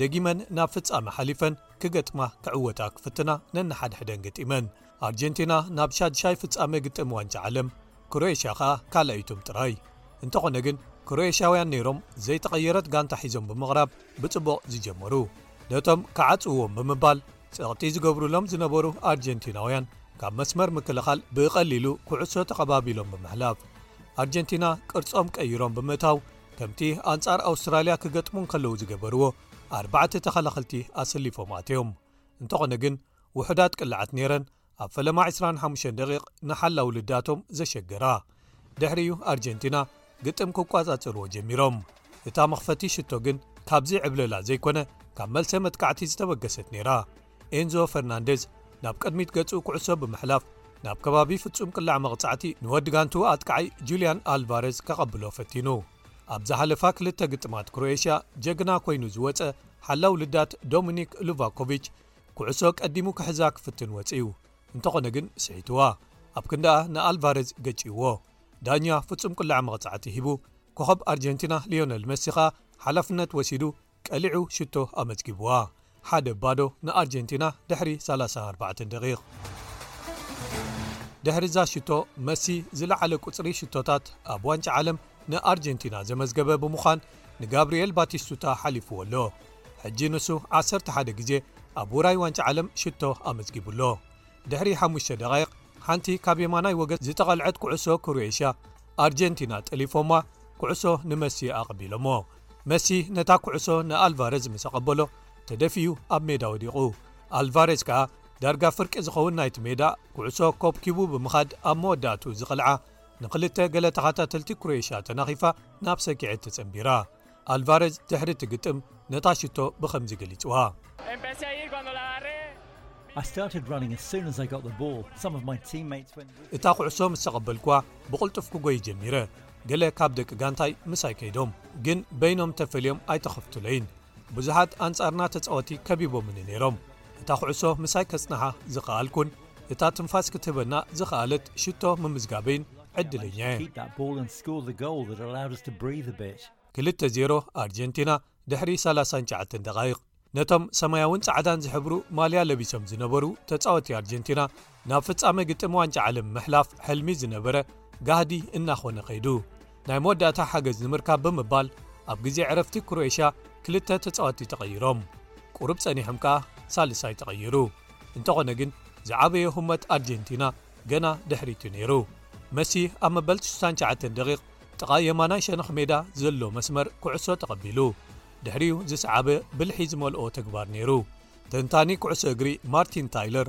ደጊመን ናብ ፍጻመ ሓሊፈን ክገጥማ ክዕወታ ክፍትና ነንሓድሕደን ገጢመን። ኣርጀንቲና ናብ ሻድሻይ ፍጻመ ግጥም ዋንጫ ዓለም ክሮኤሽያ ከኣ ካልኣይቱም ጥራይ። እንተኾነ ግን ክሮኤሽያውያን ነይሮም ዘይተቐየረት ጋንታ ሒዞም ብምቕራብ ብጽቡቕ ዝጀመሩ። ነቶም ክዓጽውዎም ብምባል ጸቕጢ ዝገብሩሎም ዝነበሩ ኣርጀንቲናውያን ካብ መስመር ምክልኻል ብቐሊሉ ኩዕሶ ተቐባቢሎም ብምሕላፍ ኣርጀንቲና ቅርጾም ቀይሮም ብምእታው ከምቲ ኣንጻር ኣውስትራልያ ክገጥሙ እንከለዉ ዝገበርዎ ኣርባዕተ ተኸላኸልቲ ኣሰሊፎም ኣትዮም። እንተኾነ ግን ውሑዳት ቅልዓት ነይረን ኣብ ፈለማ ዕስራን ሓሙሽተን ደቒቕ ንሓላዊ ልዳቶም ዘሸገራ ድሕሪኡ ኣርጀንቲና ግጥም ክቋጻጸርዎ ጀሚሮም እታ መኽፈቲ ሽቶ ግን ካብዚ ዕብለላ ዘይኮነ ካብ መልሰ መጥቃዕቲ ዝተበገሰት ነይራ ኤንዞ ፈርናንደዝ ናብ ቅድሚት ገጹ ክዕሶ ብምሕላፍ ናብ ከባቢ ፍጹም ቅላዕ መቕጻዕቲ ንወዲ ጋንቱ ኣጥቃዓይ ጁልያን ኣልቫረዝ ከቐብሎ ፈቲኑ ኣብ ዝሓለፋ ክልተ ግጥማት ክሮኤሽያ ጀግና ኰይኑ ዝወጸ ሓላው ልዳት ዶሚኒክ ሉቫኮቪች ኩዕሶ ቀዲሙ ክሕዛ ክፍትን ወጺኡ እንተኾነ ግን ስሒትዋ ኣብ ክንዳኣ ንኣልቫረዝ ገጪዎ ዳኛ ፍጹም ቁላዕ መቕጻዕቲ ሂቡ ኮኾብ ኣርጀንቲና ሊዮነል መሲ ከኣ ሓላፍነት ወሲዱ ቀሊዑ ሽቶ ኣመዝጊብዋ ሓደ ባዶ ንኣርጀንቲና ድሕሪ 34 ደቒቕ። ድሕሪዛ ሽቶ መሲ ዝለዓለ ቁጽሪ ሽቶታት ኣብ ዋንጫ ዓለም ንኣርጀንቲና ዘመዝገበ ብምዃን ንጋብሪኤል ባቲስቱታ ሓሊፍዎ ኣሎ፣ ሕጂ ንሱ ዓሰርተ ሓደ ግዜ ኣብ ውራይ ዋንጫ ዓለም ሽቶ ኣመዝጊቡ ኣሎ። ድሕሪ ሓሙሽተ ደቓይቕ ሓንቲ ካብ የማናይ ወገን ዝተቐልዐት ኩዕሶ ክሮኤሽያ ኣርጀንቲና ጠሊፎማ ኩዕሶ ንመሲ ኣቐቢሎሞ። መሲ ነታ ኩዕሶ ንኣልቫረዝ ምስ ኣቐበሎ ተደፊኡ ኣብ ሜዳ ወዲቑ። ኣልቫረዝ ከኣ ዳርጋ ፍርቂ ዝኸውን ናይቲ ሜዳ ኩዕሶ ኮብኪቡ ብምኻድ ኣብ መወዳእትኡ ዝቐልዓ ንኽልተ ገለ ተኻታተልቲ ክሮኤሽያ ተናኺፋ ናብ ሰኪዔት ተጸንቢራ። ኣልቫረዝ ድሕሪ እቲ ግጥም ነታ ሽቶ ብኸምዚ ገሊጽዋ። እታ ኩዕሶ ምስ ተቐበልኩዋ ብቕልጡፍ ክጎዪ ጀሚረ። ገለ ካብ ደቂ ጋንታይ ምሳይ ከይዶም፣ ግን በይኖም ተፈልዮም ኣይተኸፍቱለይን። ብዙሓት ኣንጻርና ተጻወቲ ከቢቦምኒ ነይሮም። እታ ኩዕሶ ምሳይ ከጽንሓ ዝኸኣልኩን እታ ትንፋስ ክትህበና ዝኸኣለት ሽቶ ምምዝጋበይን ዕድለኛ'የ። ክልተ ዜሮ ኣርጀንቲና ድሕሪ ሰላሳን ሸዓተን ደቓይቕ። ነቶም ሰማያውን ጻዕዳን ዝሕብሩ ማልያ ለቢሶም ዝነበሩ ተጻወቲ ኣርጀንቲና ናብ ፍጻመ ግጥም ዋንጫ ዓለም ምሕላፍ ሕልሚ ዝነበረ ጋህዲ እናኾነ ከይዱ። ናይ መወዳእታ ሓገዝ ንምርካብ ብምባል ኣብ ግዜ ዕረፍቲ ክሮኤሽያ ክልተ ተጻወትቲ ተቐይሮም። ቁሩብ ጸኒሖም ከኣ ሳልሳይ ተቐይሩ። እንተኾነ ግን ዝዓበየ ሁመት ኣርጀንቲና ገና ድሕሪ'ቲ ነይሩ። መሲ ኣብ መበል ትሽሳን ሸዓተን ደቒቕ ጥቓ የማናይ ሸነኽ ሜዳ ዘሎ መስመር ኩዕሶ ተቐቢሉ። ድሕሪኡ ዝስዓበ ብልሒ ዝመልኦ ተግባር ነይሩ። ተንታኒ ኩዕሶ እግሪ ማርቲን ታይለር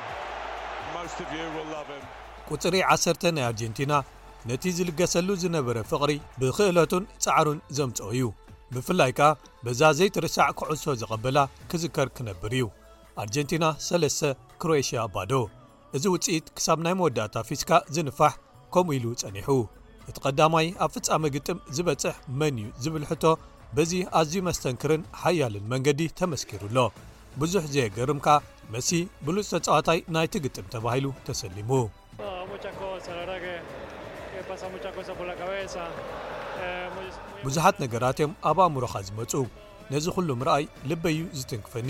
ቁጽሪ ዓሰርተ ናይ ኣርጀንቲና ነቲ ዝልገሰሉ ዝነበረ ፍቕሪ ብኽእለቱን ጻዕሩን ዘምጽኦ እዩ ብፍላይ ከኣ በዛ ዘይትርሳዕ ኩዕሶ ዘቐበላ ክዝከር ክነብር እዩ ኣርጀንቲና ሰለስተ ክሮኤሽያ ባዶ እዚ ውጽኢት ክሳብ ናይ መወዳእታ ፊስካ ዝንፋሕ ከምኡ ኢሉ ጸኒሑ እቲ ቀዳማይ ኣብ ፍጻመ ግጥም ዝበጽሕ መን እዩ ዝብል ሕቶ በዚ ኣዝዩ መስተንክርን ሓያልን መንገዲ ተመስኪሩ ኣሎ ብዙሕ ዘየገርም ከኣ መሲ ብሉጽ ተጻዋታይ ናይቲ ግጥም ተባሂሉ ተሰሊሙ። ብዙሓት ነገራት እዮም ኣብ ኣእምሮኻ ዝመጹ፣ ነዚ ዅሉ ምርኣይ ልበይ'ዩ ዝትንክፈኒ።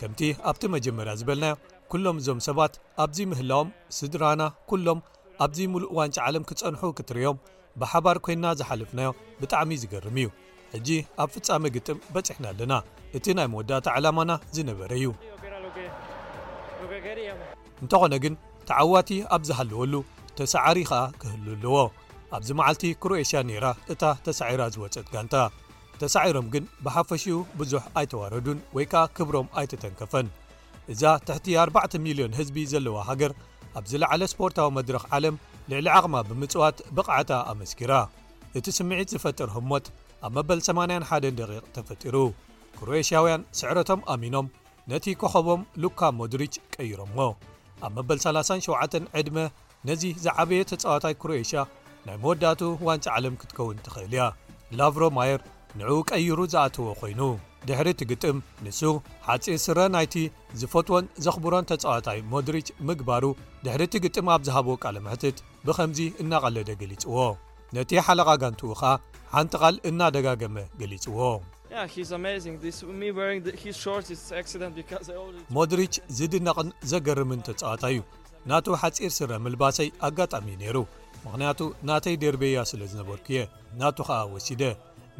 ከምቲ ኣብቲ መጀመርያ ዝበልናዮ፣ ኵሎም እዞም ሰባት ኣብዚ ምህላዎም፣ ስድራና ኵሎም ኣብዚ ምሉእ ዋንጫ ዓለም ክጸንሑ ክትርእዮም ብሓባር ኮይና ዝሓለፍናዮ ብጣዕሚ ዝገርም እዩ ሕጂ ኣብ ፍጻመ ግጥም በጺሕና ኣለና እቲ ናይ መወዳእታ ዕላማና ዝነበረ እዩ እንተኾነ ግን ተዓዋቲ ኣብ ዝሃለወሉ ተሰዓሪ ከኣ ክህሉ ኣለዎ ኣብዚ መዓልቲ ክሮኤሽያ ነይራ እታ ተሳዒራ ዝወጸት ጋንታ ተሳዒሮም ግን ብሓፈሽኡ ብዙሕ ኣይተዋረዱን ወይ ከኣ ክብሮም ኣይተተንከፈን እዛ ትሕቲ ኣርባዕተ ሚልዮን ህዝቢ ዘለዋ ሃገር ኣብ ዝለዓለ ስፖርታዊ መድረኽ ዓለም ልዕሊ ዓቕማ ብምጽዋት ብቕዓታ ኣመስኪራ። እቲ ስምዒት ዝፈጥር ህሞት ኣብ መበል ሰማንያን ሓደን ደቒቕ ተፈጢሩ። ክሮኤሽያውያን ስዕረቶም ኣሚኖም ነቲ ኮኾቦም ሉካ ሞድሪች ቀይሮሞ። ኣብ መበል ሰላሳን ሸውዓተን ዕድመ ነዚ ዝዓበየ ተጻዋታይ ክሮኤሽያ ናይ መወዳእትኡ ዋንጫ ዓለም ክትከውን ትኽእል እያ። ላቭሮ ማየር ንዕኡ ቀይሩ ዝኣተዎ ኮይኑ፣ ድሕሪ እቲ ግጥም ንሱ ሓጺር ስረ ናይቲ ዝፈትዎን ዘኽብሮን ተጻዋታይ ሞድሪች ምግባሩ ድሕሪ እቲ ግጥም ኣብ ዝሃቦ ቃለ መሕትት ብኸምዚ እናቐለደ ገሊጽዎ። ነቲ ሓለቓ ጋንትኡ ኸኣ ሓንቲ ቓል እናደጋገመ ገሊጽዎ። ሞድሪች ዝድነቕን ዘገርምን ተጻዋታይ እዩ። ናቱ ሓጺር ስረ ምልባሰይ ኣጋጣሚ እዩ ነይሩ ምኽንያቱ ናተይ ደርብየያ ስለ ዝነበርኩ እየ ናቱ ከኣ ወሲደ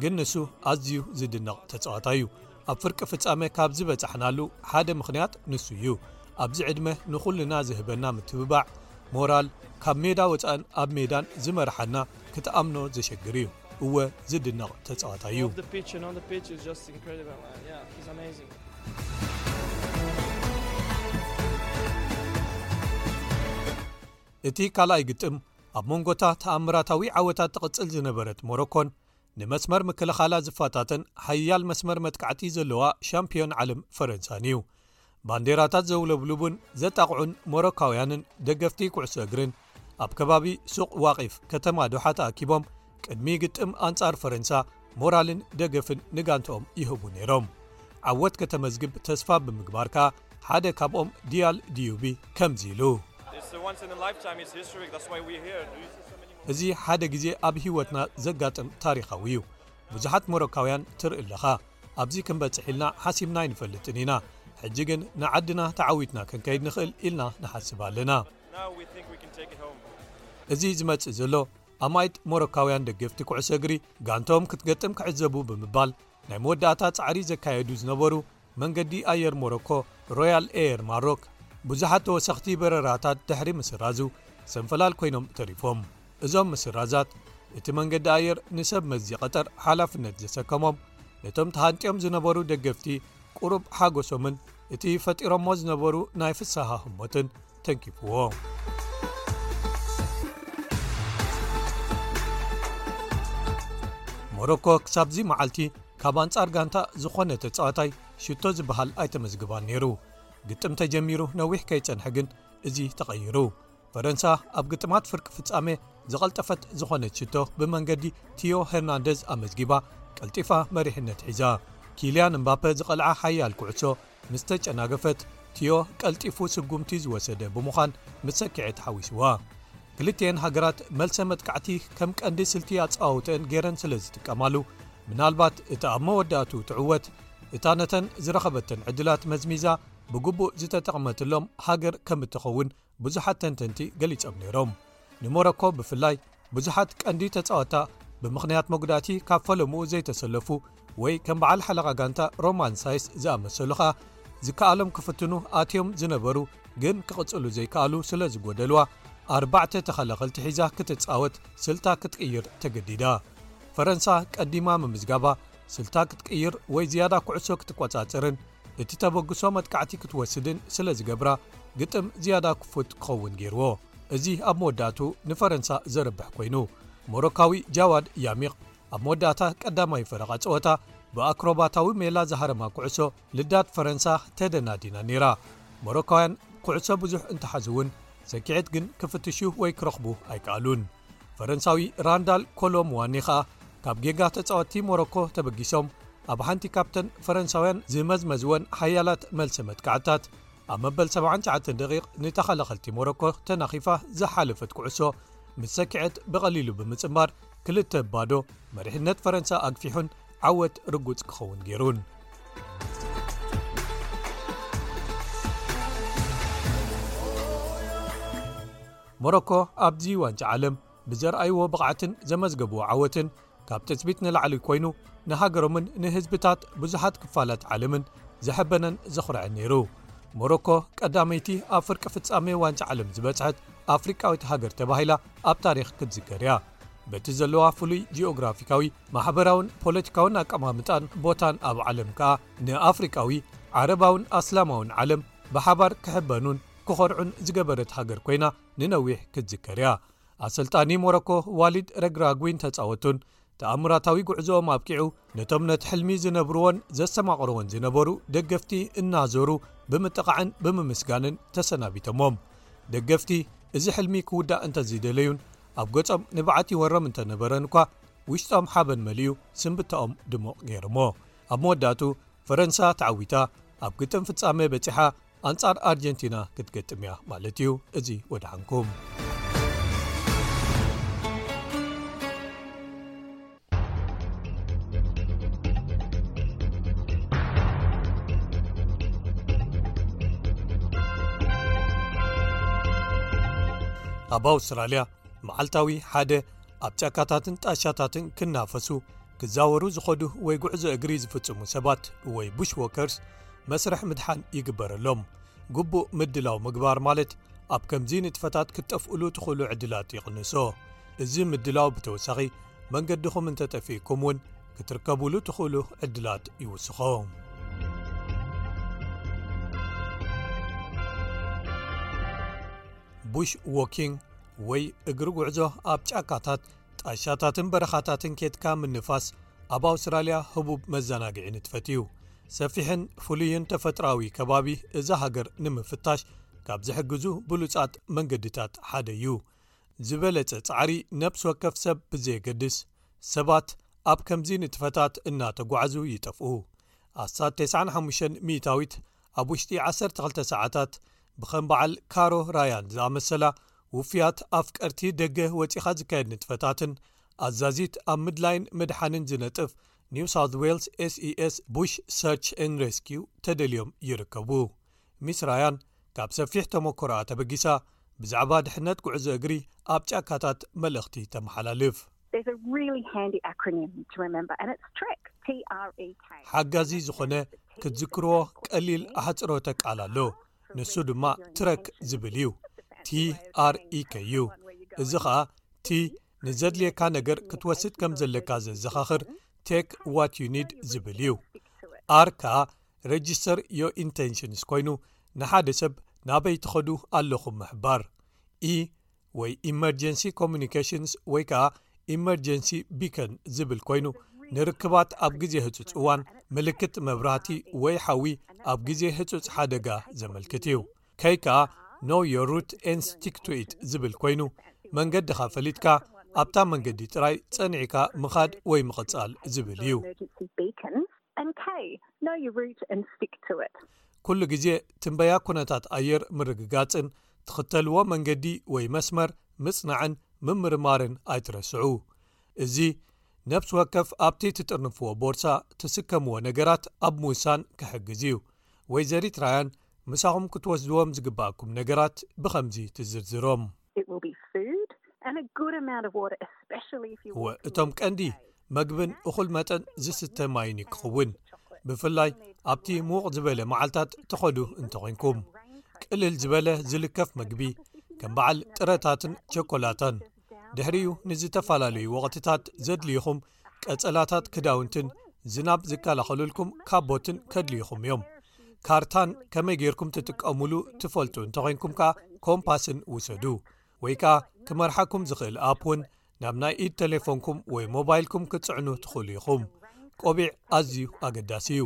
ግን ንሱ ኣዝዩ ዝድነቕ ተጻዋታይ እዩ ኣብ ፍርቂ ፍጻመ ካብ ዝበጻሕናሉ ሓደ ምኽንያት ንሱ እዩ ኣብዚ ዕድመ ንዅልና ዝህበና ምትብባዕ ሞራል ካብ ሜዳ ወጻእን ኣብ ሜዳን ዝመርሓና ክትኣምኖ ዘሸግር እዩ እወ ዝድነቕ ተጻዋታይ እዩ። እቲ ካልኣይ ግጥም ኣብ መንጎታ ተኣምራታዊ ዓወታት ትቕጽል ዝነበረት ሞሮኮን ንመስመር ምክልኻላ ዝፋታተን ሓያል መስመር መጥቃዕቲ ዘለዋ ሻምፕዮን ዓለም ፈረንሳን እዩ። ባንዴራታት ዘውለብልቡን ዘጣቕዑን ሞሮካውያንን ደገፍቲ ኩዕሶ እግርን ኣብ ከባቢ ሱቕ ዋቒፍ ከተማ ዶሓ ተኣኪቦም ቅድሚ ግጥም ኣንጻር ፈረንሳ ሞራልን ደገፍን ንጋንትኦም ይህቡ ነይሮም ዓወት ከተመዝግብ ተስፋ ብምግባር ከኣ ሓደ ካብኦም ዲያል ድዩቢ ከምዚ ኢሉ እዚ ሓደ ግዜ ኣብ ህይወትና ዘጋጥም ታሪኻዊ እዩ ብዙሓት ሞሮካውያን ትርኢ ኣለኻ ኣብዚ ክንበጽሕ ኢልና ሓሲብና ኣይንፈልጥን ኢና፣ ሕጂ ግን ንዓድና ተዓዊትና ክንከይድ ንኽእል ኢልና ንሓስብ ኣለና። እዚ ዝመጽእ ዘሎ ኣማኢት ሞሮካውያን ደገፍቲ ኩዕሶ እግሪ ጋንትኦም ክትገጥም ክዕዘቡ ብምባል ናይ መወዳእታ ጻዕሪ ዘካየዱ ዝነበሩ መንገዲ ኣየር ሞሮኮ ሮያል ኤየር ማሮክ ብዙሓት ተወሰኽቲ በረራታት ድሕሪ ምስራዙ ሰንፈላል ኮይኖም ተሪፎም። እዞም ምስራዛት እቲ መንገዲ ኣየር ንሰብ መዚ ቐጠር ሓላፍነት ዘሰከሞም ነቶም ተሃንጥዮም ዝነበሩ ደገፍቲ ቁሩብ ሓጎሶምን እቲ ፈጢሮሞ ዝነበሩ ናይ ፍሳሃ ህሞትን ተንኪፍዎ። ሞሮኮ ክሳብዚ መዓልቲ ካብ ኣንጻር ጋንታ ዝኾነ ተጻዋታይ ሽቶ ዝበሃል ኣይተመዝግባን ነይሩ ግጥም ተጀሚሩ ነዊሕ ከይጸንሐ ግን እዚ ተቐይሩ ፈረንሳ ኣብ ግጥማት ፍርቂ ፍጻመ ዝቐልጠፈት ዝኾነት ሽቶ ብመንገዲ ቲዮ ሄርናንደዝ ኣመዝጊባ ቀልጢፋ መሪሕነት ሒዛ ኪልያን እምባፐ ዝቐልዓ ሓያል ኩዕሶ ምስ ተጨናገፈት ቲዮ ቀልጢፉ ስጉምቲ ዝወሰደ ብምዃን ምስ ሰኪዐ ተሓዊስዋ ክልትኤን ሃገራት መልሰ መጥቃዕቲ ከም ቀንዲ ስልቲ ኣጸዋውተአን ገይረን ስለ ዝጥቀማሉ ምናልባት እቲ ኣብ መወዳእቱ ትዕወት እታ ነተን ዝረኸበተን ዕድላት መዝሚዛ ብግቡእ ዝተጠቕመትሎም ሃገር ከም እትኸውን ብዙሓት ተንተንቲ ገሊጾም ነይሮም። ንሞሮኮ ብፍላይ ብዙሓት ቀንዲ ተጻወታ ብምኽንያት መጉዳእቲ ካብ ፈለምኡ ዘይተሰለፉ ወይ ከም በዓል ሓለቓ ጋንታ ሮማን ሳይስ ዝኣመሰሉ ኸኣ ዝከኣሎም ክፍትኑ ኣትዮም ዝነበሩ ግን ክቕጽሉ ዘይከኣሉ ስለ ዝጐደልዋ ኣርባዕተ ተኸላኸልቲ ሒዛ ክትጻወት ስልታ ክትቅይር ተገዲዳ። ፈረንሳ ቀዲማ ምምዝጋባ ስልታ ክትቅይር ወይ ዝያዳ ኩዕሶ ክትቈጻጸርን እቲ ተበግሶ መጥቃዕቲ ክትወስድን ስለ ዝገብራ ግጥም ዝያዳ ክፉት ክኸውን ገይርዎ። እዚ ኣብ መወዳእትኡ ንፈረንሳ ዘርብሕ ኰይኑ፣ ሞሮካዊ ጃዋድ ያሚቕ ኣብ መወዳእታ ቀዳማይ ፈረቓ ጸወታ ብኣክሮባታዊ ሜላ ዝሃረማ ኵዕሶ ልዳት ፈረንሳ ተደናዲና ነይራ። ሞሮካውያን ኵዕሶ ብዙሕ እንተሓዙ'ውን ሰኪዔት ግን ክፍትሹ ወይ ክረኽቡ ኣይከኣሉን። ፈረንሳዊ ራንዳል ኮሎ ምዋኒ ኸኣ ካብ ጌጋ ተጻወቲ ሞሮኮ ተበጊሶም ኣብ ሓንቲ ካብተን ፈረንሳውያን ዝመዝመዝወን ሓያላት መልሰ መጥቃዕትታት ኣብ መበል 79 ደቒቕ ንተኸላኸልቲ ሞሮኮ ተናኺፋ ዝሓለፈት ኩዕሶ ምስ ሰኪዐት ብቐሊሉ ብምጽማር ክልተ ባዶ መሪሕነት ፈረንሳ ኣግፊሑን ዓወት ርጉጽ ክኸውን ገይሩን ሞሮኮ ኣብዚ ዋንጫ ዓለም ብዘርኣይዎ ብቕዓትን ዘመዝገብዎ ዓወትን ካብ ትፅቢት ንላዕሊ ኮይኑ ንሃገሮምን ንህዝብታት ብዙሓት ክፋላት ዓለምን ዘሐበነን ዘኹርዐን ነይሩ ሞሮኮ ቀዳመይቲ ኣብ ፍርቂ ፍፃሜ ዋንጫ ዓለም ዝበፅሐት ኣፍሪቃዊት ሃገር ተባሂላ ኣብ ታሪክ ክትዝከር እያ በቲ ዘለዋ ፍሉይ ጂኦግራፊካዊ ማሕበራውን ፖለቲካውን ኣቀማምጣን ቦታን ኣብ ዓለም ከኣ ንኣፍሪቃዊ ዓረባውን ኣስላማውን ዓለም ብሓባር ክሕበኑን ክኾርዑን ዝገበረት ሃገር ኮይና ንነዊሕ ክትዝከር እያ። ኣሰልጣኒ ሞሮኮ ዋሊድ ረግራግዊን ተጻወቱን ተኣምራታዊ ጉዕዞኦም ኣብቂዑ ነቶም ነቲ ሕልሚ ዝነብርዎን ዘሰማቕርዎን ዝነበሩ ደገፍቲ እናዞሩ ብምጥቓዕን ብምምስጋንን ተሰናቢቶሞም። ደገፍቲ እዚ ሕልሚ ክውዳእ እንተዝደለዩን ኣብ ገጾም ንብዓት ይወሮም እንተነበረን እኳ ውሽጦም ሓበን መሊኡ ስምብታኦም ድሙቕ ገይሮሞ። ኣብ መወዳእቱ ፈረንሳ ተዓዊታ ኣብ ግጥም ፍጻመ በጺሓ። ኣንጻር ኣርጀንቲና ክትገጥም እያ ማለት እዩ እዚ ወድሓንኩም ኣብ ኣውስትራልያ መዓልታዊ ሓደ ኣብ ጫካታትን ጣሻታትን ክናፈሱ ክዛወሩ ዝኸዱ ወይ ጉዕዞ እግሪ ዝፍጽሙ ሰባት ወይ ቡሽ ዎከርስ መስርሕ ምድሓን ይግበረሎም ግቡእ ምድላው ምግባር ማለት ኣብ ከምዚ ንጥፈታት ክትጠፍኡሉ ትኽእሉ ዕድላት ይቕንሶ እዚ ምድላው ብተወሳኺ መንገድኹም እንተጠፊእኩም እውን ክትርከብሉ ትኽእሉ ዕድላት ይውስኾ ቡሽ ዎኪንግ ወይ እግሪ ጉዕዞ ኣብ ጫካታት ጣሻታትን በረኻታትን ኬትካ ምንፋስ ኣብ ኣውስትራልያ ህቡብ መዘናግዒ ንጥፈት እዩ ሰፊሕን ፍሉይን ተፈጥራዊ ከባቢ እዛ ሃገር ንምፍታሽ ካብ ዝሕግዙ ብሉጻት መንገድታት ሓደ እዩ ዝበለጸ ጻዕሪ ነብሲ ወከፍ ሰብ ብዘየገድስ ሰባት ኣብ ከምዚ ንጥፈታት እናተጓዕዙ ይጠፍኡ ኣስታት 95 ሚታዊት ኣብ ውሽጢ 12 ሰዓታት ብከም በዓል ካሮ ራያን ዝኣመሰላ ውፍያት ኣፍቀርቲ ደገ ወፂኻ ዝካየድ ንጥፈታትን ኣዛዚት ኣብ ምድላይን ምድሓንን ዝነጥፍ ኒው ሳውዝ ዌልስ SES Bush Search and Rescue ተደልዮም ይርከቡ። ሚስ ራያን ካብ ሰፊሕ ተመኰሮኣ ተበጊሳ ብዛዕባ ድሕነት ጕዕዞ እግሪ ኣብ ጫካታት መልእኽቲ ተመሓላልፍ። ሓጋዚ ዝዀነ ክትዝክርዎ ቀሊል ኣሕጽሮተ ቃል ኣሎ፣ ንሱ ድማ ትረክ ዝብል እዩ፣ TREK፣ እዩ። እዚ ኸኣ ቲ ንዘድልየካ ነገር ክትወስድ ከም ዘለካ ዘዘኻኽር ቴክ ዋት ዩኒድ ዝብል እዩ ኣር ከኣ ረጅስተር ዮ ኢንቴንሽንስ ኮይኑ ንሓደ ሰብ ናበይ ትኸዱ ኣለኹም ምሕባር ኢ ወይ ኢመርጀንሲ ኮሙኒኬሽንስ ወይ ከኣ ኢመርጀንሲ ቢከን ዝብል ኮይኑ ንርክባት ኣብ ግዜ ህጹጽ እዋን ምልክት መብራህቲ ወይ ሓዊ ኣብ ግዜ ህጹጽ ሓደጋ ዘመልክት እዩ ከይ ከኣ ኖው ዮር ሩት ኤን ስቲክ ቱ ኢት ዝብል ኮይኑ መንገድኻ ፈሊጥካ ኣብታ መንገዲ ጥራይ ጸኒዕካ ምኻድ ወይ ምቕጻል ዝብል እዩ። ኩሉ ግዜ ትንበያ ኩነታት ኣየር ምርግጋጽን ትኽተልዎ መንገዲ ወይ መስመር ምጽናዕን ምምርማርን ኣይትረስዑ። እዚ ነፍሲ ወከፍ ኣብቲ ትጥርንፍዎ ቦርሳ ትስከምዎ ነገራት ኣብ ምውሳን ክሕግዝ እዩ። ወይዘሪት ራያን ምሳኹም ክትወስድዎም ዝግብኣኩም ነገራት ብኸምዚ ትዝርዝሮም። እወ፣ እቶም ቀንዲ መግብን እኹል መጠን ዝስተ ማይን እዩ ክኽውን፣ ብፍላይ ኣብቲ ምዉቕ ዝበለ መዓልትታት ተኸዱ እንተ ዄንኩም። ቅልል ዝበለ ዝልከፍ መግቢ ከም በዓል ጥረታትን ቸኮላታን ድሕሪኡ ንዝተፈላለዩ ወቕትታት ዘድልዩኹም ቀጸላታት ክዳውንትን ዝናብ ዝከላኸሉልኩም ካቦትን ከድልዩኹም እዮም ካርታን ከመይ ጌርኩም ትጥቀምሉ ትፈልጡ እንተ ዄንኩም ከኣ ኮምፓስን ውሰዱ ወይ ከኣ ክመርሓኩም ዝኽእል ኣፕ እውን ናብ ናይ ኢድ ተሌፎንኩም ወይ ሞባይልኩም ክትጽዕኑ ትኽእሉ ኢኹም ቆቢዕ ኣዝዩ ኣገዳሲ እዩ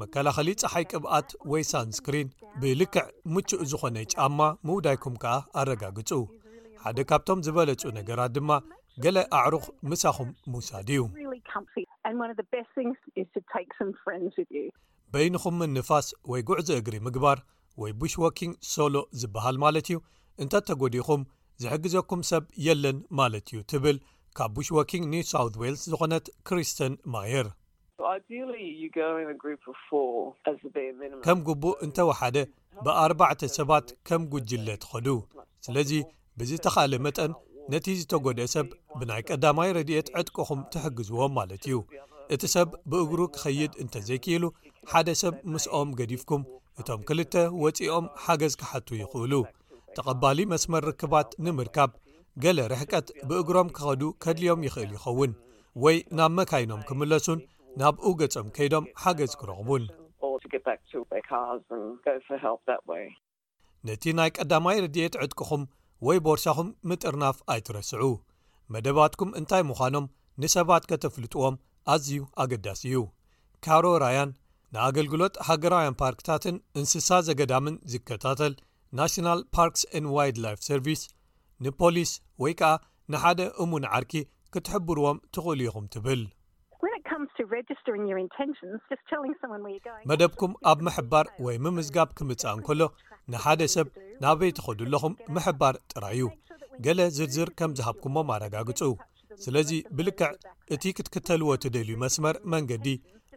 መከላኸሊ ፀሓይ ቅብኣት ወይ ሳንስክሪን ብልክዕ ምቹእ ዝኾነ ጫማ ምውዳይኩም ከኣ ኣረጋግጹ ሓደ ካብቶም ዝበለጹ ነገራት ድማ ገለ ኣዕሩኽ ምሳኹም ምውሳድ እዩ። በይንኹም ንፋስ ወይ ጉዕዞ እግሪ ምግባር ወይ ቡሽ ዎኪንግ ሶሎ ዝበሃል ማለት እዩ፣ እንተ ተጐዲእኹም ዝሕግዘኩም ሰብ የለን ማለት እዩ ትብል ካብ ቡሽ ዎኪንግ ኒው ሳውዝ ዌልስ ዝዀነት ክሪስተን ማየር። ከም ግቡእ እንተ ወሓደ ብኣርባዕተ ሰባት ከም ጕጅለ ትኸዱ ስለዚ ብዝተኻእለ መጠን ነቲ ዝተጐድአ ሰብ ብናይ ቀዳማይ ረድኤት ዕጥቅኹም ትሕግዝዎ ማለት እዩ እቲ ሰብ ብእግሩ ክኸይድ እንተ ዘይክኢሉ ሓደ ሰብ ምስኦም ገዲፍኩም እቶም ክልተ ወጺኦም ሓገዝ ክሓቱ ይኽእሉ ተቐባሊ መስመር ርክባት ንምርካብ ገለ ርሕቀት ብእግሮም ክኸዱ ከድልዮም ይኽእል ይኸውን ወይ ናብ መካይኖም ክምለሱን ናብኡ ገጾም ከይዶም ሓገዝ ክረኽቡን። ነቲ ናይ ቀዳማይ ርድኤት ዕጥቅኹም ወይ ቦርሳኹም ምጥርናፍ ኣይትረስዑ። መደባትኩም እንታይ ምዃኖም ንሰባት ከተፍልጥዎም ኣዝዩ ኣገዳሲ እዩ። ካሮ ራያን፣ ንኣገልግሎት ሃገራውያን ፓርክታትን እንስሳ ዘገዳምን ዝከታተል ናሽናል ፓርክስ ኤንድ ዋይልድላይፍ ሰርቪስ፣ ንፖሊስ ወይ ከኣ ንሓደ እሙን ዓርኪ ክትሕብርዎም ትኽእሉ ኢኹም ትብል። መደብኩም ኣብ ምሕባር ወይ ምምዝጋብ ክምጻእ እንከሎ ንሓደ ሰብ ናበይ ትኸዱ ኣለኹም ምሕባር ጥራይ እዩ። ገለ ዝርዝር ከም ዝሃብኩሞም ኣረጋግጹ። ስለዚ ብልክዕ እቲ ክትክተልዎ ትደልዩ መስመር መንገዲ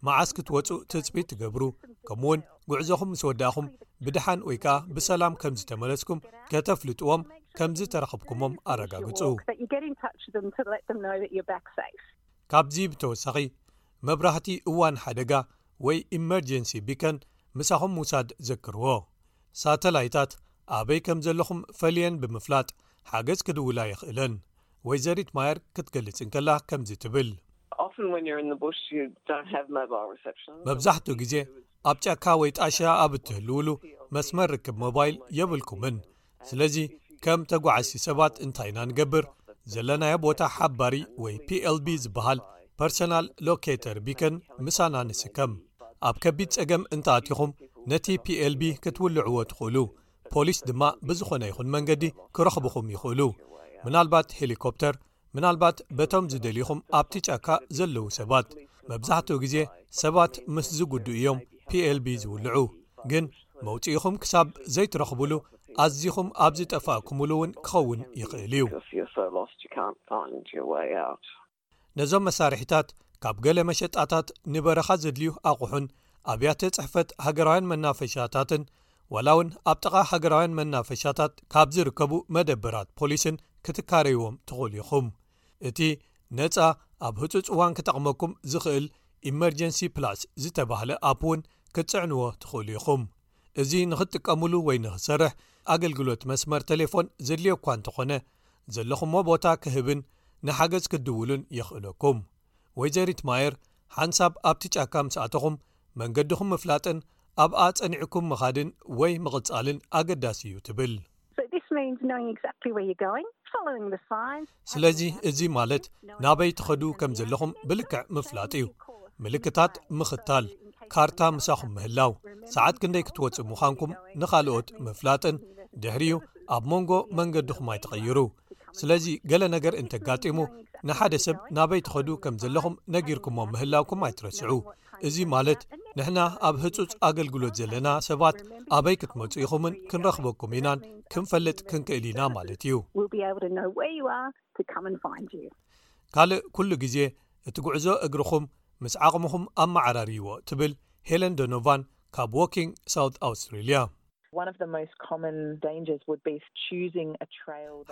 መዓስ ክትወፁ ትፅቢት ትገብሩ ከምኡ ውን ጉዕዞኹም ምስ ወዳእኹም ብድሓን ወይ ከዓ ብሰላም ከም ዝተመለስኩም ከተፍልጥዎም ከምዝተረኽብኩሞም ኣረጋግፁ ካብዚ ብተወሳኺ መብራህቲ እዋን ሓደጋ ወይ ኢመርጀንሲ ቢከን ምሳኹም ምውሳድ ዘክርዎ ሳተላይታት ኣበይ ከም ዘለኹም ፈልየን ብምፍላጥ ሓገዝ ክድውላ ይኽእለን ወይዘሪት ማየር ክትገልጽ እንከላ ከምዚ ትብል። መብዛሕትኡ ግዜ ኣብ ጫካ ወይ ጣሻ ኣብ እትህልውሉ መስመር ርክብ ሞባይል የብልኩምን ስለዚ ከም ተጓዓሲ ሰባት እንታይ ኢና ንገብር ዘለናዮ ቦታ ሓባሪ ወይ ፒኤልቢ ዝበሃል ፐርሰናል ሎከተር ቢከን ምሳና ንስከም ኣብ ከቢድ ጸገም እንተኣትኹም ነቲ ፒኤልቢ ክትውልዕዎ ትኽእሉ ፖሊስ ድማ ብዝኾነ ይኹን መንገዲ ክረኽቡኹም ይኽእሉ፣ ምናልባት ሄሊኮፕተር፣ ምናልባት በቶም ዝደልዩኹም ኣብቲ ጫካ ዘለዉ ሰባት። መብዛሕትኡ ግዜ ሰባት ምስ ዝጉድኡ እዮም ፒኤልቢ ዝውልዑ፣ ግን መውጽኢኹም ክሳብ ዘይትረኽቡሉ ኣዚኹም ኣብ ዝጠፋእኩምሉ'ውን ክኸውን ይኽእል'ዩ። ነዞም መሳርሒታት ካብ ገለ መሸጣታት ንበረኻ ዘድልዩ ኣቑሑን ኣብያተ ጽሕፈት ሃገራውያን መናፈሻታትን ዋላ እውን ኣብ ጥቓ ሃገራውያን መናፈሻታት ካብ ዝርከቡ መደበራት ፖሊስን ክትካረይዎም ትኽእሉ ኢኹም እቲ ነፃ ኣብ ህፁፅ እዋን ክጠቕመኩም ዝኽእል ኢመርጀንሲ ፕላስ ዝተባህለ ኣፕ እውን ክትፅዕንዎ ትኽእሉ ኢኹም እዚ ንኽትጥቀምሉ ወይ ንኽሰርሕ ኣገልግሎት መስመር ተሌፎን ዘድልዮ እኳ እንተኾነ ዘለኹሞ ቦታ ክህብን ንሓገዝ ክትድውሉን የኽእለኩም። ወይዘሪት ማየር ሓንሳብ ኣብቲ ጫካ ምስ ኣተኹም መንገድኹም ምፍላጥን ኣብኣ ጸኒዕኩም ምኻድን ወይ ምቕጻልን ኣገዳሲ እዩ ትብል። ስለዚ እዚ ማለት ናበይ ትኸዱ ከም ዘለኹም ብልክዕ ምፍላጥ እዩ ምልክታት ምኽታል ካርታ ምሳኹም ምህላው ሰዓት ክንደይ ክትወፁ ምዃንኩም ንኻልኦት ምፍላጥን ድሕሪኡ ኣብ መንጎ መንገድኹም ኣይትቐይሩ ስለዚ ገለ ነገር እንተጋጢሙ ንሓደ ሰብ ናበይ ትኸዱ ከም ዘለኹም ነጊርኩሞ ምህላውኩም ኣይትረስዑ እዚ ማለት ንሕና ኣብ ህጹጽ ኣገልግሎት ዘለና ሰባት ኣበይ ክትመጹ ኢኹምን ክንረኽበኩም ኢናን ክንፈልጥ ክንክእል ኢና ማለት እዩ ካልእ ኩሉ ግዜ እቲ ጉዕዞ እግርኹም ምስ ዓቕምኹም ኣመዓራርይዎ ትብል ሄለን ደኖቫን ካብ ዎኪንግ ሳውት ኣውስትራልያ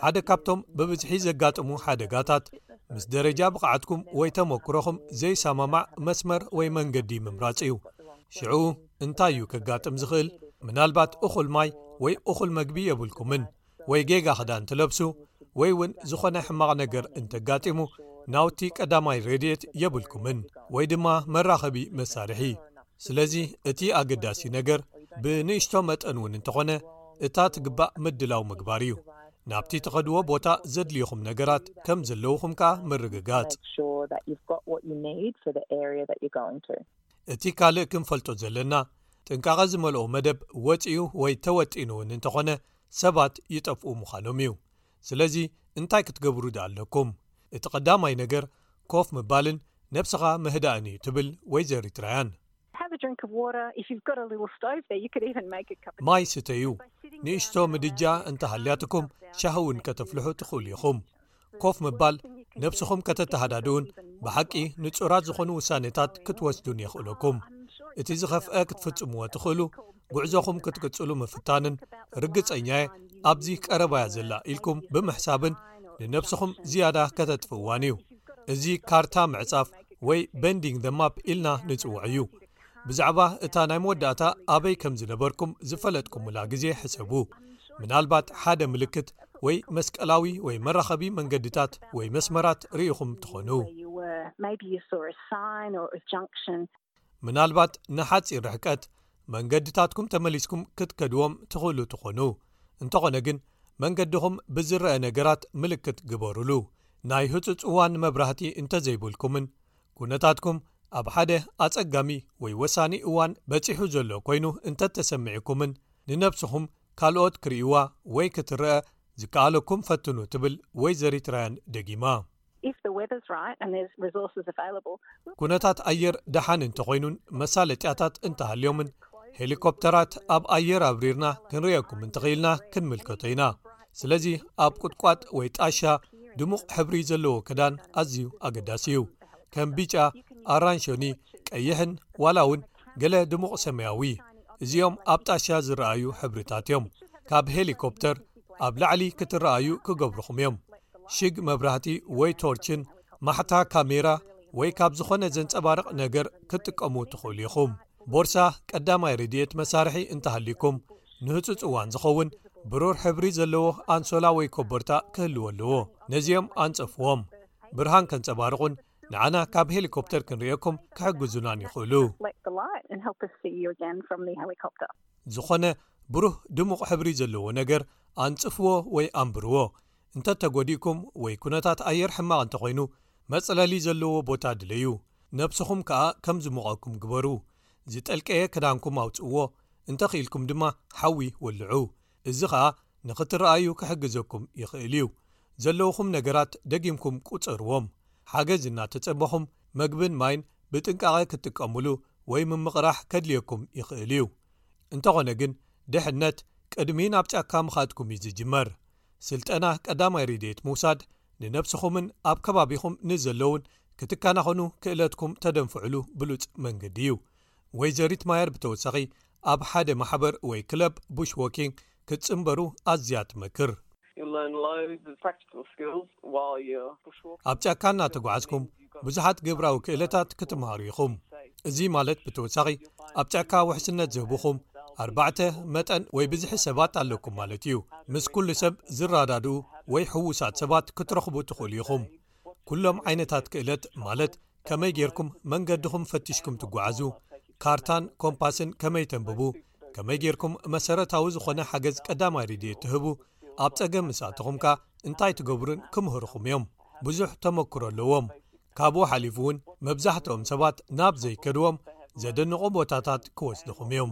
ሓደ ካብቶም ብብዝሒ ዘጋጥሙ ሓደጋታት ምስ ደረጃ ብቕዓትኩም ወይ ተመክሮኹም ዘይሰማማዕ መስመር ወይ መንገዲ ምምራጽ እዩ ሽዑ እንታይ እዩ ከጋጥም ዝኽእል ምናልባት እኹል ማይ ወይ እኹል መግቢ የብልኩምን ወይ ጌጋ ክዳን ትለብሱ ወይ ውን ዝኾነ ሕማቕ ነገር እንተጋጢሙ ናውቲ ቀዳማይ ረድት የብልኩምን ወይ ድማ መራኸቢ መሳርሒ ስለዚ እቲ ኣገዳሲ ነገር ብንእሽቶ መጠን ውን እንተኾነ እታ ትግባእ ምድላው ምግባር እዩ ናብቲ ተኸድዎ ቦታ ዘድልዩኹም ነገራት ከም ዘለዉኹም ከኣ ምርግጋጽ እቲ ካልእ ክንፈልጦ ዘለና ጥንቃቐ ዝመልኦ መደብ ወጺኡ ወይ ተወጢኑ ውን እንተኾነ ሰባት ይጠፍኡ ምዃኖም እዩ። ስለዚ እንታይ ክትገብሩ ድኣ ኣለኩም? እቲ ቀዳማይ ነገር ኮፍ ምባልን ነብስኻ ምህዳእን እዩ ትብል ወይዘሪት ራያን። ማይ ስተዩ፣ ንእሽቶ ምድጃ እንተሃልያትኩም ሻሂ'ውን ከተፍልሑ ትኽእሉ ኢኹም። ኮፍ ምባል ነብስኹም ከተተሃዳድኡን ብሓቂ ንጹራት ዝኾኑ ውሳኔታት ክትወስዱን የኽእለኩም እቲ ዝኸፍአ ክትፍጽምዎ ትኽእሉ ጉዕዞኹም ክትቅጽሉ ምፍታንን ርግጸኛየ ኣብዚ ቀረባያ ዘላ ኢልኩም ብምሕሳብን ንነብስኹም ዝያዳ ከተጥፍእዋን እዩ እዚ ካርታ ምዕጻፍ ወይ በንዲንግ ዘማፕ ኢልና ንጽውዖ እዩ ብዛዕባ እታ ናይ መወዳእታ ኣበይ ከም ዝነበርኩም ዝፈለጥኩምላ ግዜ ሕሰቡ። ምናልባት ሓደ ምልክት ወይ መስቀላዊ ወይ መራኸቢ መንገድታት ወይ መስመራት ርኢኹም ትዀኑ። ምናልባት ንሓጺር ርሕቀት መንገድታትኩም ተመሊስኩም ክትከድዎም ትኽእሉ ትዀኑ፣ እንተዀነ ግን መንገድኹም ብዝረኣ ነገራት ምልክት ግበሩሉ። ናይ ህጹጽ እዋን መብራህቲ እንተ ዘይብልኩምን ኩነታትኩም ኣብ ሓደ ኣጸጋሚ ወይ ወሳኒ እዋን በጺሑ ዘሎ ኰይኑ እንተ ተሰሚዑኩምን ንነብስኹም ካልኦት ክርእይዋ ወይ ክትረኣ ዝከኣለኩም ፈትኑ ትብል ወይዘሪት ራያን ደጊማ። ኩነታት ኣየር ደሓን እንተ ዀይኑን መሳለጥያታት እንተ ሃልዮምን ሄሊኮፕተራት ኣብ ኣየር ኣብሪርና ክንርእየኩም እንተ ኽኢልና ክንምልከቶ ኢና። ስለዚ ኣብ ቁጥቋጥ ወይ ጣሻ ድሙቕ ሕብሪ ዘለዎ ክዳን ኣዝዩ ኣገዳሲ እዩ ከም ቢጫ ኣራንሾኒ ቀይሕን ዋላ እውን ገለ ድሙቕ ሰማያዊ እዚኦም ኣብ ጣሻ ዝረኣዩ ሕብርታት እዮም ካብ ሄሊኮፕተር ኣብ ላዕሊ ክትረኣዩ ክገብርኹም እዮም ሽግ መብራህቲ ወይ ቶርችን ማሕታ ካሜራ ወይ ካብ ዝኾነ ዘንፀባርቕ ነገር ክትጥቀሙ ትኽእሉ ኢኹም ቦርሳ ቀዳማይ ረድኤት መሳርሒ እንተሃሊኩም ንህጹጽ እዋን ዝኸውን ብሩር ሕብሪ ዘለዎ ኣንሶላ ወይ ኮቦርታ ክህልዎ ኣለዎ ነዚኦም ኣንጸፍዎም ብርሃን ከንጸባርቑን ንኣና ካብ ሄሊኮፕተር ክንርእኩም ክሕግዙናን ይኽእሉ ዝኾነ ብሩህ ድሙቕ ሕብሪ ዘለዎ ነገር ኣንጽፍዎ ወይ ኣንብርዎ እንተ ተጐዲእኩም ወይ ኵነታት ኣየር ሕማቕ እንተ ዀይኑ መጽለሊ ዘለዎ ቦታ ድለዩ ነብስኹም ከኣ ከም ዝምቐኩም ግበሩ ዝጠልቀየ ክዳንኩም ኣውጽእዎ እንተ ኽኢልኩም ድማ ሓዊ ወልዑ፣ እዚ ኸኣ ንኽትረኣዩ ኪሕግዘኩም ይኽእል እዩ። ዘለዉኹም ነገራት ደጊምኩም ቍጸርዎም። ሓገዝ እናተጸበኹም መግብን ማይን ብጥንቃቐ ክትጥቀሙሉ ወይ ምምቕራሕ ከድልየኩም ይኽእል እዩ። እንተዀነ ግን፣ ድሕነት ቅድሚ ናብ ጫካ ምኻድኩም እዩ ዚጅመር። ስልጠና ቀዳማይ ሬድኤት ምውሳድ ንነብስኹምን ኣብ ከባቢኹም ንዘለዉን ክትከናኸኑ ክእለትኩም ተደንፍዑሉ ብሉጽ መንገዲ እዩ። ወይዘሪት ማየር ብተወሳኺ ኣብ ሓደ ማሕበር ወይ ክለብ ቡሽ ዎኪንግ ክትጽምበሩ ኣዝያ ትመክር። ኣብ ጫካ እናተጓዓዝኩም ብዙሓት ግብራዊ ክእለታት ክትምሃሩ ኢኹም፣ እዚ ማለት ብተወሳኺ ኣብ ጫካ ውሕስነት ዝህብኹም ኣርባዕተ መጠን ወይ ብዝሒ ሰባት ኣለኩም ማለት እዩ። ምስ ኩሉ ሰብ ዝረዳድኡ ወይ ሕዉሳት ሰባት ክትረኽቡ ትኽእሉ ኢኹም። ኩሎም ዓይነታት ክእለት ማለት ከመይ ጌርኩም መንገድኹም ፈቲሽኩም ትጓዓዙ ካርታን ኮምፓስን ከመይ ተንብቡ ከመይ ጌርኩም መሰረታዊ ዝኾነ ሓገዝ ቀዳማይ ርድት ትህቡ ኣብ ፀገም ምስእተኹም ከ እንታይ ትገብሩን ክምህርኹም እዮም ብዙሕ ተመክሮ ኣለዎም ካብኡ ሓሊፉ እውን መብዛሕትኦም ሰባት ናብ ዘይከድዎም ዘደንቖ ቦታታት ክወስድኹም እዮም።